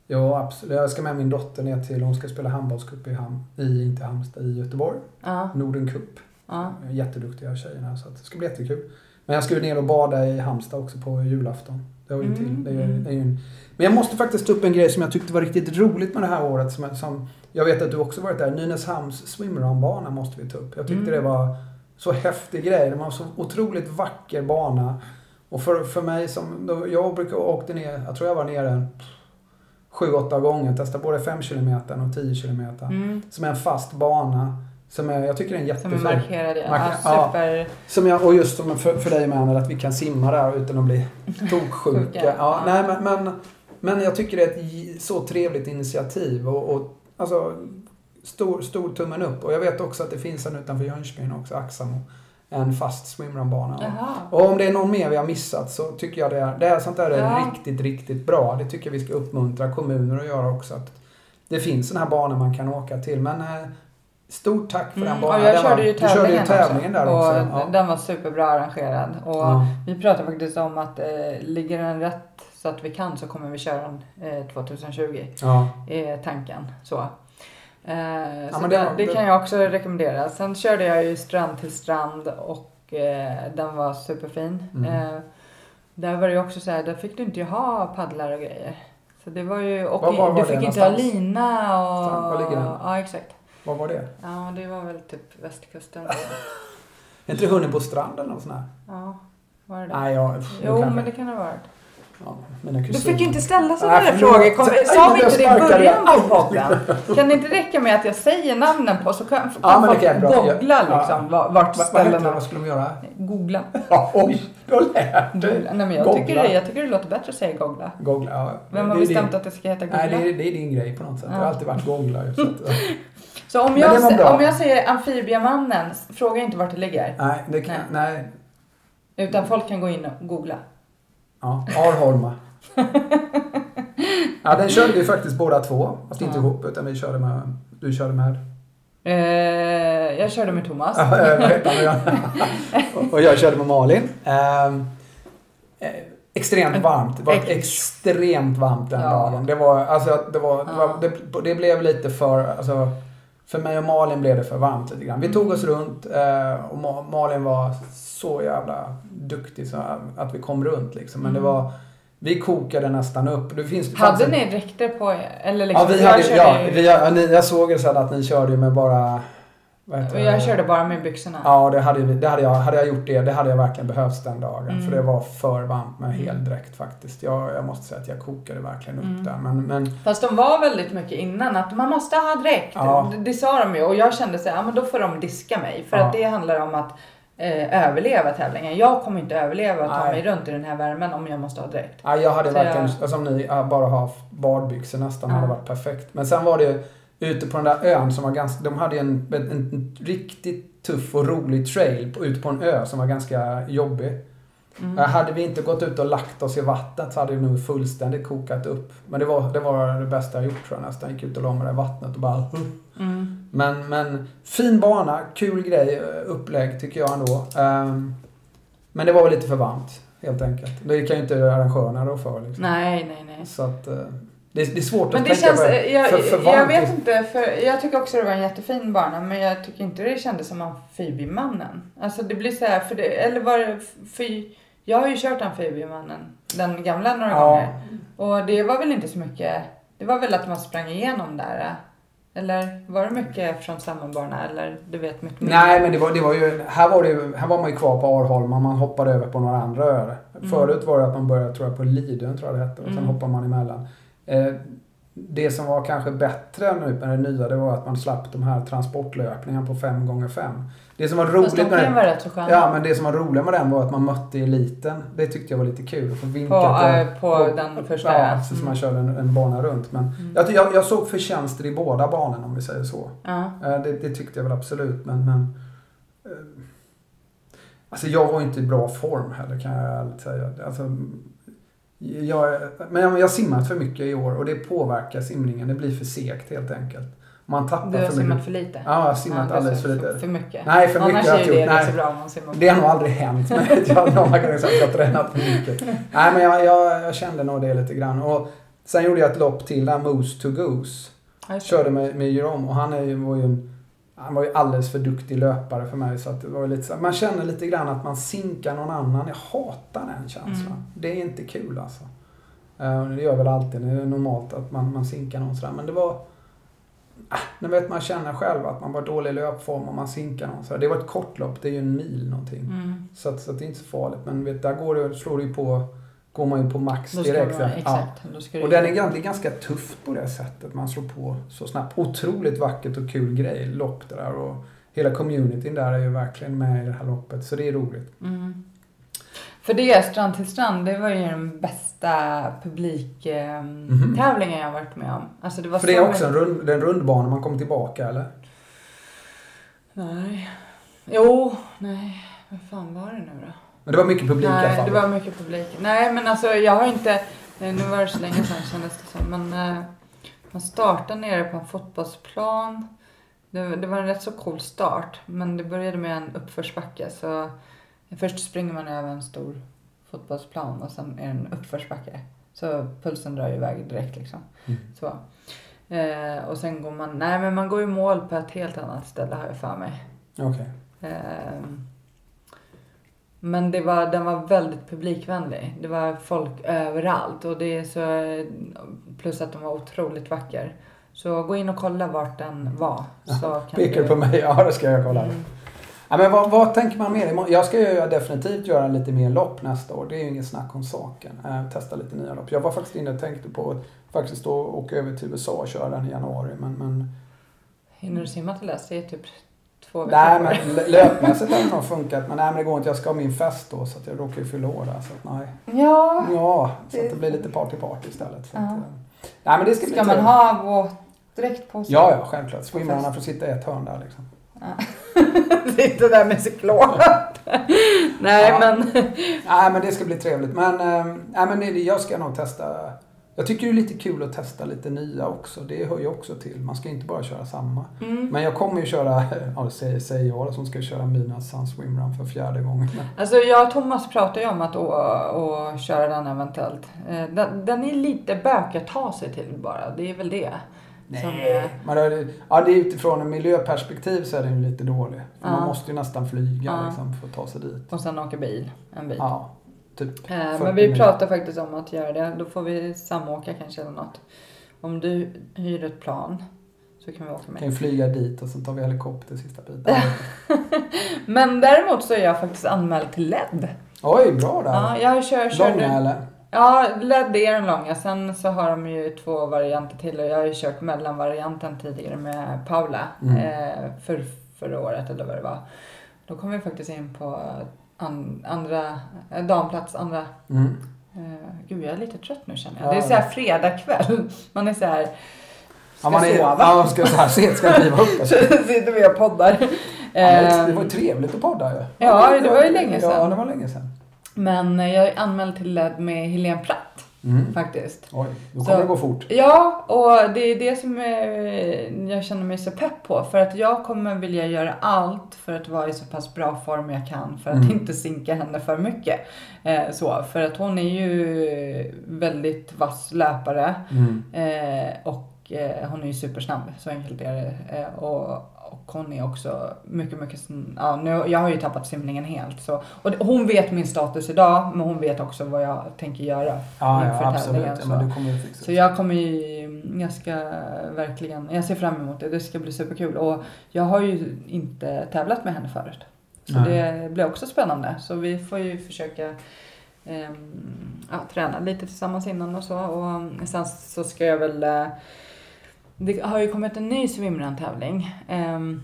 Ja absolut. Jag ska med min dotter ner till, hon ska spela handbollscup i, Ham, i inte Halmstad, i Göteborg. Ja, Norden Cup. ja. Jätteduktiga tjejerna så det ska bli jättekul. Men jag ska ju ner och bada i Halmstad också på julafton. Det har ju Mm, till. Det är mm. det är ju en... Men jag måste faktiskt ta upp en grej som jag tyckte var riktigt roligt med det här året. Som, som jag vet att du också varit där. Nynäshamns swimrunbana måste vi ta upp. Jag tyckte Mm. det var så häftig grej. Det var en så otroligt vacker bana. Och för, för mig som, jag brukar åkte ner, jag tror jag var nere sju, åtta gånger. Testade både 5 km och 10 km. Mm. Som är en fast bana. Som är, jag tycker det är en Som jättefin. är markerade. Ja, Marker- ja. super. Som jag, och just som för, för dig med att vi kan simma där utan att bli toksjuka. Sjuka, ja, ja. nej, men, men, men jag tycker det är ett så trevligt initiativ. Och, och, alltså, stor, stor tummen upp. Och jag vet också att det finns en utanför Jönköping också, Axamo. En fast swimrunbana. Och om det är någon mer vi har missat så tycker jag det är, det är sånt där är Ja. riktigt, riktigt bra. Det tycker jag vi ska uppmuntra kommuner att göra också. Att det finns såna här banor man kan åka till. Men eh, stort tack för den Mm, banan. och jag Den körde var, ju du körde ju tävlingen, tävlingen där och också. Ja. Den var superbra arrangerad. Och Ja. Vi pratade faktiskt om att eh, ligger den rätt så att vi kan så kommer vi köra den eh, 2020. Ja. är tanken. Så. Eh, så men det, det var- kan jag också rekommendera. Sen körde jag ju strand till strand och eh, den var superfin. Mm. Eh, där var det ju också så här, där fick du inte ha paddlar och grejer. Så det var ju, och Var- var var du fick inte ha lina och... Strand, var ligger den? Ja, exakt. Vad var det? Ja, det var väl typ västkusten. Är inte det Hunnebostrand eller något sånt här? Ja, var det det? Nej, jag... Jo, kanske- men det kan det ha varit. Ja, Du fick inte ställa sådana Nej, där frågor. Kom, Nej, sa vi inte det i början på podden? Kan det inte räcka med att jag säger namnen på så kan, kan Ja, folk kan jag bra. googla Ja. liksom vart hette det? ställena... Vad skulle de göra? Googla. Ja, oj, du har lärt dig. googla. Nej, men jag, Googla. tycker det, jag tycker det låter bättre att säga googla. Googla, ja. Vem har Det bestämt din, att det ska heta googla? Nej, det är, det är din grej på något sätt. Det har Ja. alltid varit googla. ju, Så att, ja. Så om jag, om jag säger amfibiemannen, fråga inte vart det ligger. nej, det kan, nej. Utan folk kan gå in och googla. Ja, Arholma. ja, den körde vi faktiskt båda två. Fast inte Ja. ihop, utan vi körde med... Du körde med... Eh, jag körde med Thomas. Och- jag körde med Malin. Eh, extremt varmt. Det var Ex- extremt varmt den Ja. dagen. Det var, alltså, det var, det, var det, det blev lite för, alltså, för mig och Malin blev det för varmt lite grann. Vi tog oss runt eh, och Ma- Malin var så jävla duktig så att vi kom runt liksom. Men det Mm. var, vi kokade nästan upp. Det finns, det Hade ni dräkter på er? Eller liksom, Ja, vi hade, ja, vi, ja, ni, jag såg ju sen att ni körde med bara... Och jag körde bara med byxorna. Ja, det hade, det hade, jag, hade jag gjort det, det hade jag verkligen behövt den dagen. Mm. För det var för varmt med Mm. heldräkt faktiskt. Jag, jag måste säga att jag kokade verkligen upp Mm. där. Men, men Fast de var väldigt mycket innan att man måste ha dräkt. Ja. Det, det sa de ju och jag kände så här, ja men då får de diska mig. För Ja. att det handlar om att eh, överleva tävlingen. Jag kommer inte överleva och ta Nej. mig runt i den här värmen om jag måste ha dräkt. ja, jag hade Så verkligen, jag- som ni, ja, bara ha badbyxor nästan Ja. hade varit perfekt. Men sen var det ju ute på den där ön som var ganska, de hade en, en, en riktigt tuff och rolig trail på, ute på en ö som var ganska jobbig. Mm. Eh, Hade vi inte gått ut och lagt oss i vattnet så hade det nog fullständigt kokat upp. Men det var det, var det bästa jag gjort tror jag nästan. Gick ut och la mig i vattnet och bara... Mm. Men, men fin bana, kul grej, eh, upplägg tycker jag ändå. Ehm, men det var väl lite för varmt helt enkelt. Det kan ju inte arrangörerna rå för liksom. Nej, nej, nej. Så att... eh, det, är- det är svårt Men att det tänka känns, på jag, för, för jag vet inte, för jag tycker också det var en jättefin bana men jag tycker inte det kändes som amfibiemannen. Alltså det blir så här, för det, eller var det, för jag har ju kört amfibiemannen, den gamla några Ja, gånger. Och det var väl inte så mycket, det var väl att man sprang igenom där. Eller var det mycket från samma bana eller du vet mycket mer? Nej, men det var, det var ju, här, var det, ju- här var man ju kvar på Arholma, man hoppade över på några andra öar. Mm. Förut var det att man började tror jag, på Lidön, tror jag det hette, och sen Mm. hoppade man emellan. Eh, det som var kanske bättre nu med det nya, det var att man slapp de här transportlöpningarna på 5 gånger 5 Det som var roligt med den, så sköna. Ja, men det som var roligt med den var att man mötte eliten. Det tyckte jag var lite kul. Att få vinka På, till- äh, på den första, Ja, Mm. man körde en, en bana runt. Men Mm. jag, jag, jag såg förtjänster i båda banorna om vi säger så. Ja. Eh, Det, det tyckte jag väl absolut, men... men eh, alltså jag var inte i bra form heller kan jag ärligt säga. Alltså, jag, men jag, har simmat för mycket i år och det påverkar simningen. Det blir för segt helt enkelt. Man tappar Du har för simmat mycket. för lite? Ja, jag har simmat Ja, alldeles för För, lite. för mycket? Nej, för mycket Annars har är jag det gjort. Nej. rätt så bra om man simmar för Det har nog aldrig hänt. Men jag någon kan att jag har tränat för mycket. Nej, men jag, jag, jag kände nog det lite grann. Och sen gjorde jag ett lopp till där, Moose to Goose. Det. Körde med, med Jerome och han är ju, var ju en, han var ju alldeles för duktig löpare för mig. Så att det var lite så, man känner lite grann att man sinkar någon annan. Jag hatar den känslan. Mm. Det är inte kul alltså. Eh, Det gör väl alltid. Det är normalt att man, man sinkar någon sådär. Men det var... Ah, nu vet man känner själv att man var dålig i löpform och man sinkar någon sådär. Det var ett kort lopp. Det är ju en mil någonting. Mm. Så, att, så att det är inte så farligt. Men vet, där går det, slår det ju på, går man ju på max Då direkt. man, ja. exakt. Ska Och den är egentligen ganska tufft på det sättet. Man slår på så snabbt. Otroligt vackert och kul grej, lopp det där. Och hela communityn där är ju verkligen med i det här loppet. Så det är roligt. Mm. För det, Strand till strand, det var ju den bästa publiktävlingen jag har varit med om. Alltså det var Mhm. För det är också en, rund, en rundbana man kommer tillbaka eller? Nej. Jo, nej. Vad fan var det nu då? Men det var mycket publik i alla Nej, fall. det var mycket publik. Nej, men alltså jag har inte... eh, Nu var det så länge sedan kändes det som. Men eh, man startade nere på en fotbollsplan. Det, det var en rätt så cool start. Men det började med en uppförsbacke. Så först springer man över en stor fotbollsplan och sen är det en uppförsbacke. Så pulsen drar iväg direkt liksom. Mm. Så. Eh, och sen går man... Nej, men man går i mål på ett helt annat ställe har jag för mig. Okej. Ehm, Men det var, den var väldigt publikvänlig. Det var folk överallt. Och det så, plus att den var otroligt vacker. Så gå in och kolla vart den var. Så Pekar du på mig? Ja, det ska jag kolla. Mm. Ja, men vad, vad tänker man mer? Jag ska ju definitivt göra lite mer lopp nästa år. Det är ju inget snack om saken. Eh, testa lite nya lopp. Jag var faktiskt inne och tänkte på att faktiskt då åka över till USA och köra den i januari. Men, men Hinner du simma till dess? Det är typ två veckor nej, men lö- löpmässigt har det nog funkat. Men nej, men det går inte. Jag ska ha min fest då så att jag råkar ju fylla år där. Så att nej. Ja. Ja, så att det blir lite party-party istället. Så att, Ja. eh, nej, men det ska, Ska man trevligt. ha våtdräkt på sig? Ja, ja, självklart. Swimrarna får sitta i ett hörn där liksom. Sitta där med cyklon. Nej Ja. men. Nej, men det ska bli trevligt. Men, nej, men jag ska nog testa. Jag tycker det är lite kul att testa lite nya också. Det hör ju också till. Man ska inte bara köra samma. Mm. Men jag kommer ju köra, ja säger, säger jag som ska köra mina Sun Swimrun för fjärde gången. Alltså jag och Thomas pratade ju om att å, å, köra den eventuellt. Eh, Den, den är lite bök att ta sig till bara. Det är väl det. Som är- men det, ja, det är utifrån en miljöperspektiv så är den ju lite dålig. Ja. Man måste ju nästan flyga Ja. liksom, för att ta sig dit. Och sen åka bil. En bil. Ja, typ. Eh, 40 Men vi pratar faktiskt om att göra det. Då får vi samåka kanske eller något. Om du hyr ett plan så kan vi åka Kan med. ju flyga dit och sen tar vi helikopter sista biten. Men däremot så är jag faktiskt anmäld till LED. Oj, bra där. Ja, jag kör, körde... Långa eller? Ja, LED är den långa. Sen så har de ju två varianter till och jag har ju kört mellanvarianten tidigare med Paula Mm. eh, för, förra året eller vad det var. Då kom vi faktiskt in på an, andra, eh, damplats, andra Mm. Eh, gud, jag är lite trött nu känner jag. Ja. Det är så här fredagkväll. Man är så här... Ska Ja, man är, sova. ja, man ska så här sent ska kliva upp. Så sitter vi och poddar. Ja, det Eh, var ju trevligt att podda ju. Ja, det var ju länge Ja, sedan. det var länge sedan. Men eh, jag är anmäld till LED med Helene Platt Mm. faktiskt. Oj, då Så- kommer det gå fort. Ja, och det är det som eh, jag känner mig så pepp på. För att jag kommer vilja göra allt för att vara i så pass bra form jag kan för att Mm. inte sinka henne för mycket. Eh, så, för att hon är ju väldigt vass löpare Mm. eh, och eh, hon är ju supersnabb, så enkelt är det. Eh, och, och hon är också mycket, mycket, ja, nu, jag har ju tappat simningen helt. Så, och hon vet min status idag, men hon vet också vad jag tänker göra Ja, inför ja tävlingen, Ja, så. fixa Så jag kommer ju, jag ska verkligen, jag ser fram emot det. Det ska bli superkul. Och jag har ju inte tävlat med henne förut. Så Nej. det blir också spännande. Så vi får ju försöka ehm, ja, träna lite tillsammans innan och så. Och sen så ska jag väl, eh, det har ju kommit en ny swimrun-tävling. Um,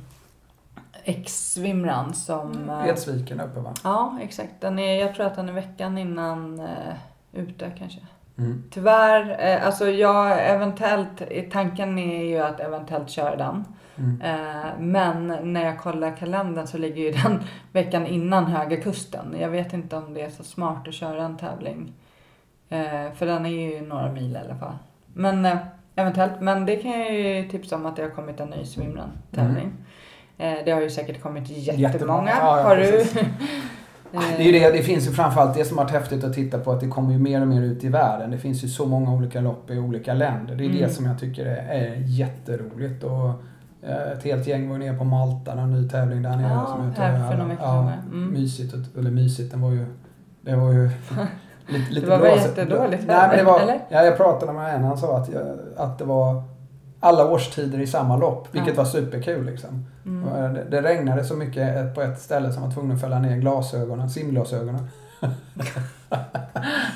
X-swimrun som... eh, Edsviken uppe va? Ja, exakt. Den är, jag tror att den är veckan innan uh, ute kanske. Mm. Tyvärr, eh, alltså jag eventuellt, tanken är ju att eventuellt köra den. Mm. Eh, men när jag kollar kalendern så ligger ju den veckan innan Höga Kusten. Jag vet inte om det är så smart att köra en tävling. Eh, för den är ju några mil i alla fall. Men eh, eventuellt, men det kan jag ju tipsa om att det har kommit en ny swimrun-tävling. Eh, det har ju säkert kommit jättemånga. Jättemånga, ja, ja, har du? Eh, Det, är ju det, det finns ju framförallt det som har varit häftigt att titta på att det kommer ju mer och mer ut i världen. Det finns ju så många olika lopp i olika länder. Det är det Mm. som jag tycker är, är jätteroligt. Och, eh, ett helt gäng var nere på Malta, en ny tävling där nere. Ja, som här för några veckor ja, mm. Mysigt, eller mysigt, den var ju... Det var ju lite, lite Det var väl jättedåligt Nej, men det var, eller? ja, jag pratade med en, han sa att, jag, att det var alla årstider i samma lopp, vilket Ja. var superkul liksom. Mm. Och Det, det regnade så mycket på ett ställe som var tvungen att fälla ner glasögonen, simglasögonen.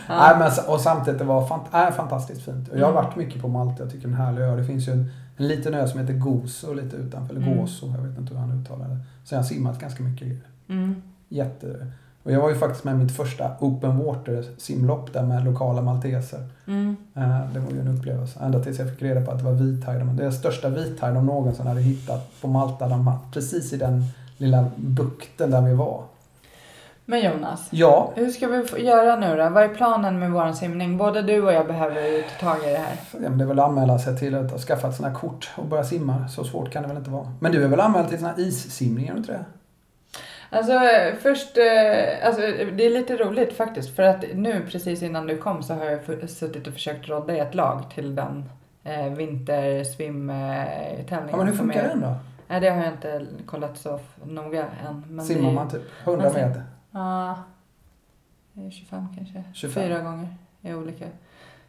Nej, men, och samtidigt det var fant är fantastiskt fint. Och jag har Mm. varit mycket på Malta, jag tycker den är härlig ö. Det finns ju en, en liten ö som heter Gozo lite utanför, eller Mm. Gozo, jag vet inte hur han uttalar det. Så jag har simmat ganska mycket. Mm. Jätte... Och jag var ju faktiskt med mitt första open water simlopp där med lokala malteser. Mm. Eh, Det var ju en upplevelse. Ända tills jag fick reda på att det var vithaj. Det är största vithaj de någonsin hade hittat på Malta. De, precis i den lilla bukten där vi var. Men Jonas, Ja, hur ska vi göra nu då? Vad är planen med våran simning? Både du och jag behöver ju ta tag i det här. ja, men det är väl att anmäla sig till att ha skaffat här kort och börja simma. Så svårt kan det väl inte vara. Men du är väl anmäld till här issimningar, är du inte det? Alltså först, eh, alltså, det är lite roligt faktiskt för att nu precis innan du kom så har jag suttit och försökt rodda i ett lag till den eh, vintersvimtävlingen. Ja, men hur funkar den då? Nej det har jag inte kollat så noga än. Men Simmar man typ 100 man sim- meter? Ja, det är 25 kanske. 25. Fyra gånger i olika.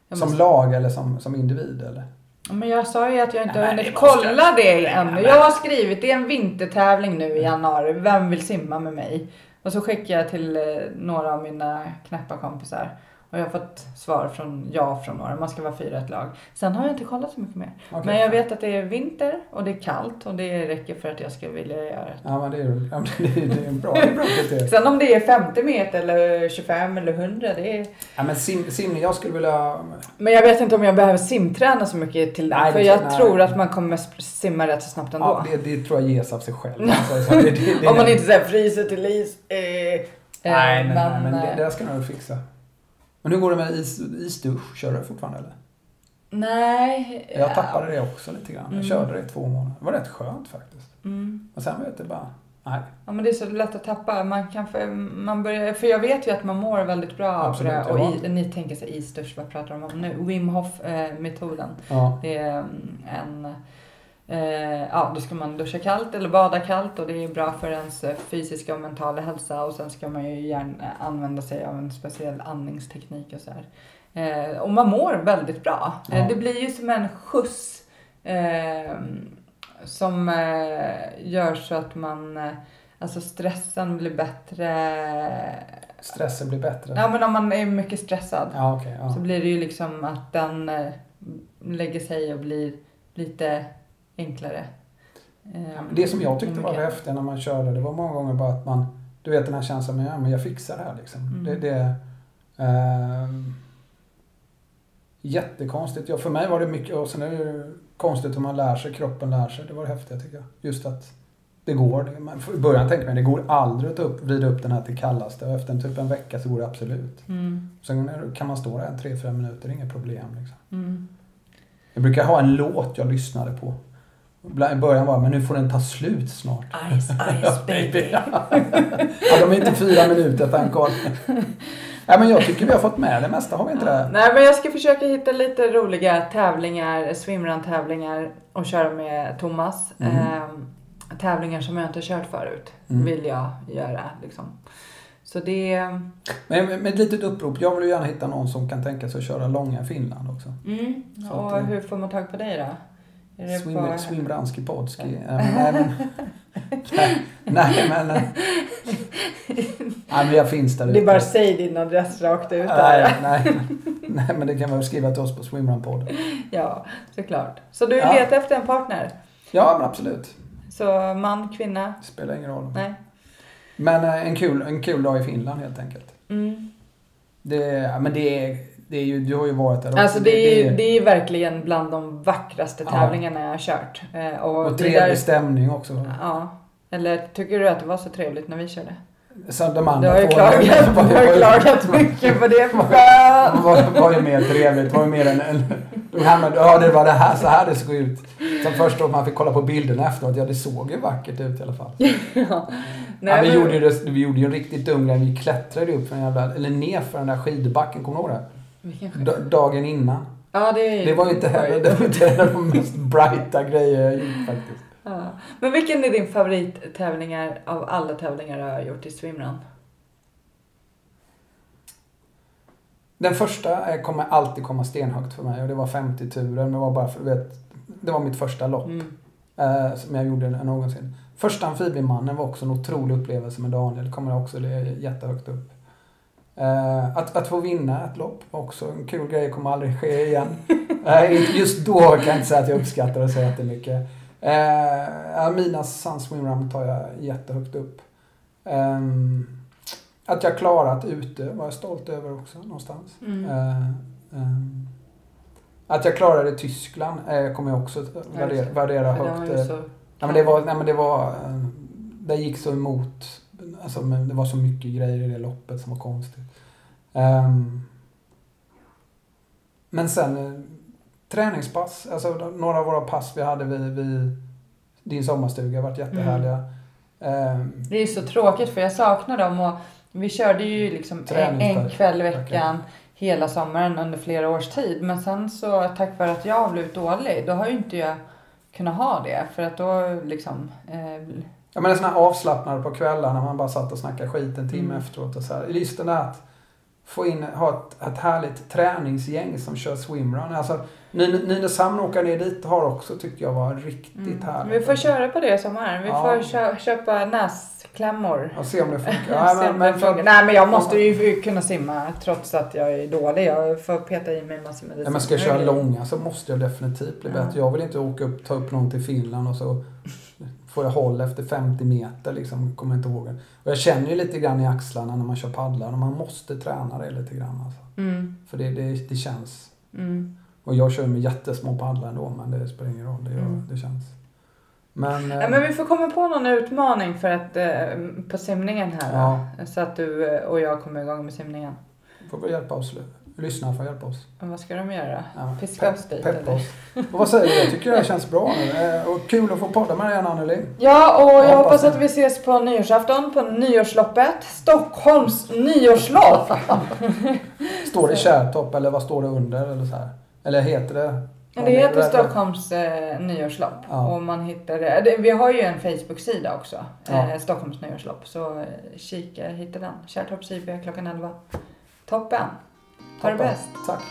Jag Som måste- lag eller som, som individ eller? Men jag sa ju att jag inte har hunnit kolla det ännu. Jag har skrivit, det är en vintertävling nu i januari. Vem vill simma med mig? Och så skickar jag till eh, några av mina knäppa kompisar. Och jag har fått svar från ja från några. Man ska vara fyra ett lag. Sen har jag inte kollat så mycket mer. Okej. Men jag vet att det är vinter och det är kallt och det räcker för att jag ska vilja göra det. Ja, men det är, ja, men det är, det är bra, det är bra kriterium. Sen om det är 50 meter eller 25 eller 100, det är... Ja, men sim, simning, jag skulle vilja... Men jag vet inte om jag behöver simträna så mycket till det. Nej, För det- jag nej. tror att man kommer simma rätt så snabbt ändå. Ja, det, det tror jag ges av sig själv. Alltså, så Om man inte säger fryser till is. Eh, Nej, eh, nej, nej, men det, eh, det ska nog fixa. Men hur går det med is, isdusch? Kör du det fortfarande eller? Nej. Jag tappade det också lite grann. Jag Mm. körde det i två månader. Det var rätt skönt faktiskt. Mm. Och sen vet jag bara, nej. Ja men det är så lätt att tappa. Man kan för, man börjar, för jag vet ju att man mår väldigt bra av Absolut, det. jag Och i, ni tänker här, isdusch, vad pratar de om nu? Wim Hof eh. Ja. Det är mm, en Eh, ja, då ska man duscha kallt eller bada kallt och det är bra för ens eh, fysiska och mentala hälsa och sen ska man ju gärna använda sig av en speciell andningsteknik och så här. Eh, och man mår väldigt bra. Eh, Ja. det blir ju som en skjuts eh, som eh, gör så att man, eh, alltså stressen blir bättre. Stressen blir bättre. Ja men om man är mycket stressad Ja, så ja. blir det ju liksom att den eh, lägger sig och blir lite enklare. Eh, Det som jag tyckte var mycket. häftigt när man körde, det var många gånger bara att man, du vet den här känslan med, ja men jag fixar det här liksom. Mm. Det, det ehm, Jättekonstigt. Ja, för mig var det mycket, och sen är det ju konstigt hur man lär sig, kroppen lär sig. Det var det häftiga tycker jag. Just att Det går. Det- man I början tänkte man det går aldrig att upp, vrida upp den här till kallaste och efter en typ en vecka så går det absolut. Mm. Sen kan man stå där en 3-4 minuter, det inget problem. Liksom. Mm. Jag brukar ha en låt jag lyssnade på. I början var men nu får den ta slut snart. Ice, ice baby. ja, de är inte fyra minuter, thank God. Nej, men jag tycker vi har fått med det mesta, har vi inte det? Nej men jag ska försöka hitta lite roliga tävlingar, swimrun-tävlingar och köra med Thomas. Mm. Ehm, tävlingar som jag inte kört förut Mm. vill jag göra liksom. Så det... Men med ett litet upprop, jag vill ju gärna hitta någon som kan tänka sig att köra långa i Finland också. Mm. Och att, hur får man tag på dig då? Är det Swim, bara- Swimranski Podski. Nej, men, nej, nej, men... Nej, men jag finns där Det är ute. bara säg din adress rakt ut Nej, nej, nej, men det kan man skriva till oss på Swimrun-podden. Ja, såklart. Så du Ja. letar efter en partner? Ja, men absolut. Så man, kvinna? Spelar ingen roll. Nej. Men eh, en kul, en kul dag i Finland helt enkelt. Mm. Det, men det är, det är ju, du har ju varit där också. Alltså det är, det är verkligen bland de vackraste Ja. tävlingarna jag har kört. Eh, Och, och trevlig där- stämning också. Ja. Eller tycker du att det var så trevligt när vi körde? Södermalm. Du har ju klagat, var- har klagat mycket på det. Det var, var ju mer trevligt. Var ju mer en de hamnade, ja, det var det här, så här det såg ut. Sen först då man fick kolla på bilderna efteråt. Ja, det såg ju vackert ut i alla fall. ja. Ja, Nej, vi, men- gjorde ju, vi gjorde ju en riktigt dum grej. Vi klättrade upp för en jävla, eller ner för den där skidbacken. Kommer du ihåg det? Dagen innan. Ja, det, Det var inte heller det var inte heller de mest brighta grejer jag gjort faktiskt. Ja. Men vilken är din favorittävlingar av alla tävlingar du har gjort i swimrun? Den första kommer alltid komma stenhögt för mig och det var 50-turen. Det var bara för, vet, det var mitt första lopp Mm. eh, som jag gjorde någonsin. Första amfibiemannen var också en otrolig upplevelse med Daniel. kommer också li- jättehögt upp. Eh, att, att få vinna ett lopp också en kul grej. kommer aldrig ske igen. Inte- just då kan jag inte säga att jag uppskattar det så jättemycket. Ja, mina Sun Swim Run tar jag jättehögt upp. Ehm, att jag klarat ute var jag stolt över också någonstans. Mm. Eh, ehm, att jag klarade Tyskland eh, kommer jag också värdera, det var högt. eh. så... Ja, men det var, nej, men det var, det gick så emot, alltså men det var så mycket grejer i det loppet som var konstigt. Ehm, men sen eh, träningspass, alltså några av våra pass vi hade vid, vid din sommarstuga varit jättehärliga. Ehm, Det är så tråkigt för jag saknar dem och vi körde ju liksom en, en kväll i veckan hela sommaren under flera års tid. Men sen så tack vare att jag har blivit dålig, då har ju inte jag kunnat ha det. För att då liksom... Eh, Ja men en sån här avslappnad på kvällarna när man bara satt och snackade skit en timme Mm. efteråt och så här. Just den där att få in, ha ett, ett härligt träningsgäng som kör swimrun. Alltså Nyn- Nynäshamn åka ner dit har också tyckte jag var riktigt mm. härligt. Vi får köra på det i sommar. Vi Ja. får kö- köpa näsklämmor. Och se om det funkar. Ja, men, det men funkar. för, Nej men jag måste ju kunna simma trots att jag är dålig. Jag får peta i mig massor med ja, men ska jag köra långa så måste jag definitivt bli Ja. bättre. Jag vill inte åka upp, ta upp någon till Finland och så får jag håll efter 50 meter liksom. Kommer inte ihåg. Och jag känner ju lite grann i axlarna när man kör paddlar och man måste träna det lite grann alltså. Mm. För det, det, det känns. Mm. Och jag kör med jättesmå paddlar ändå, men det spelar ingen roll. Det, gör, Mm. det känns. Men... Ja, eh, men vi får komma på någon utmaning för att, eh, på simningen här. Ja. Så att du eh, och jag kommer igång med simningen. får väl hjälpa oss. Lyssna får hjälpa oss. Men vad ska de göra? Ja. Piska oss dit Peppa oss. Och vad säger du? Jag tycker det här känns bra nu. Eh, Och kul att få podda med dig igen Anneli. Ja, och jag Jag hoppas att vi ses på nyårsafton på nyårsloppet. Stockholms nyårslopp! Står det Kärrtorp eller vad står det under? Eller, så här? eller heter det? Det heter Stockholms eh, nyårslopp. Ja. Och man hittar det. Vi har ju en Facebook-sida också. Ja. Eh, Stockholms nyårslopp. Så eh, kika, hitta den. Kärrtorps IP klockan 11. Toppen! Ha det bäst. Tack.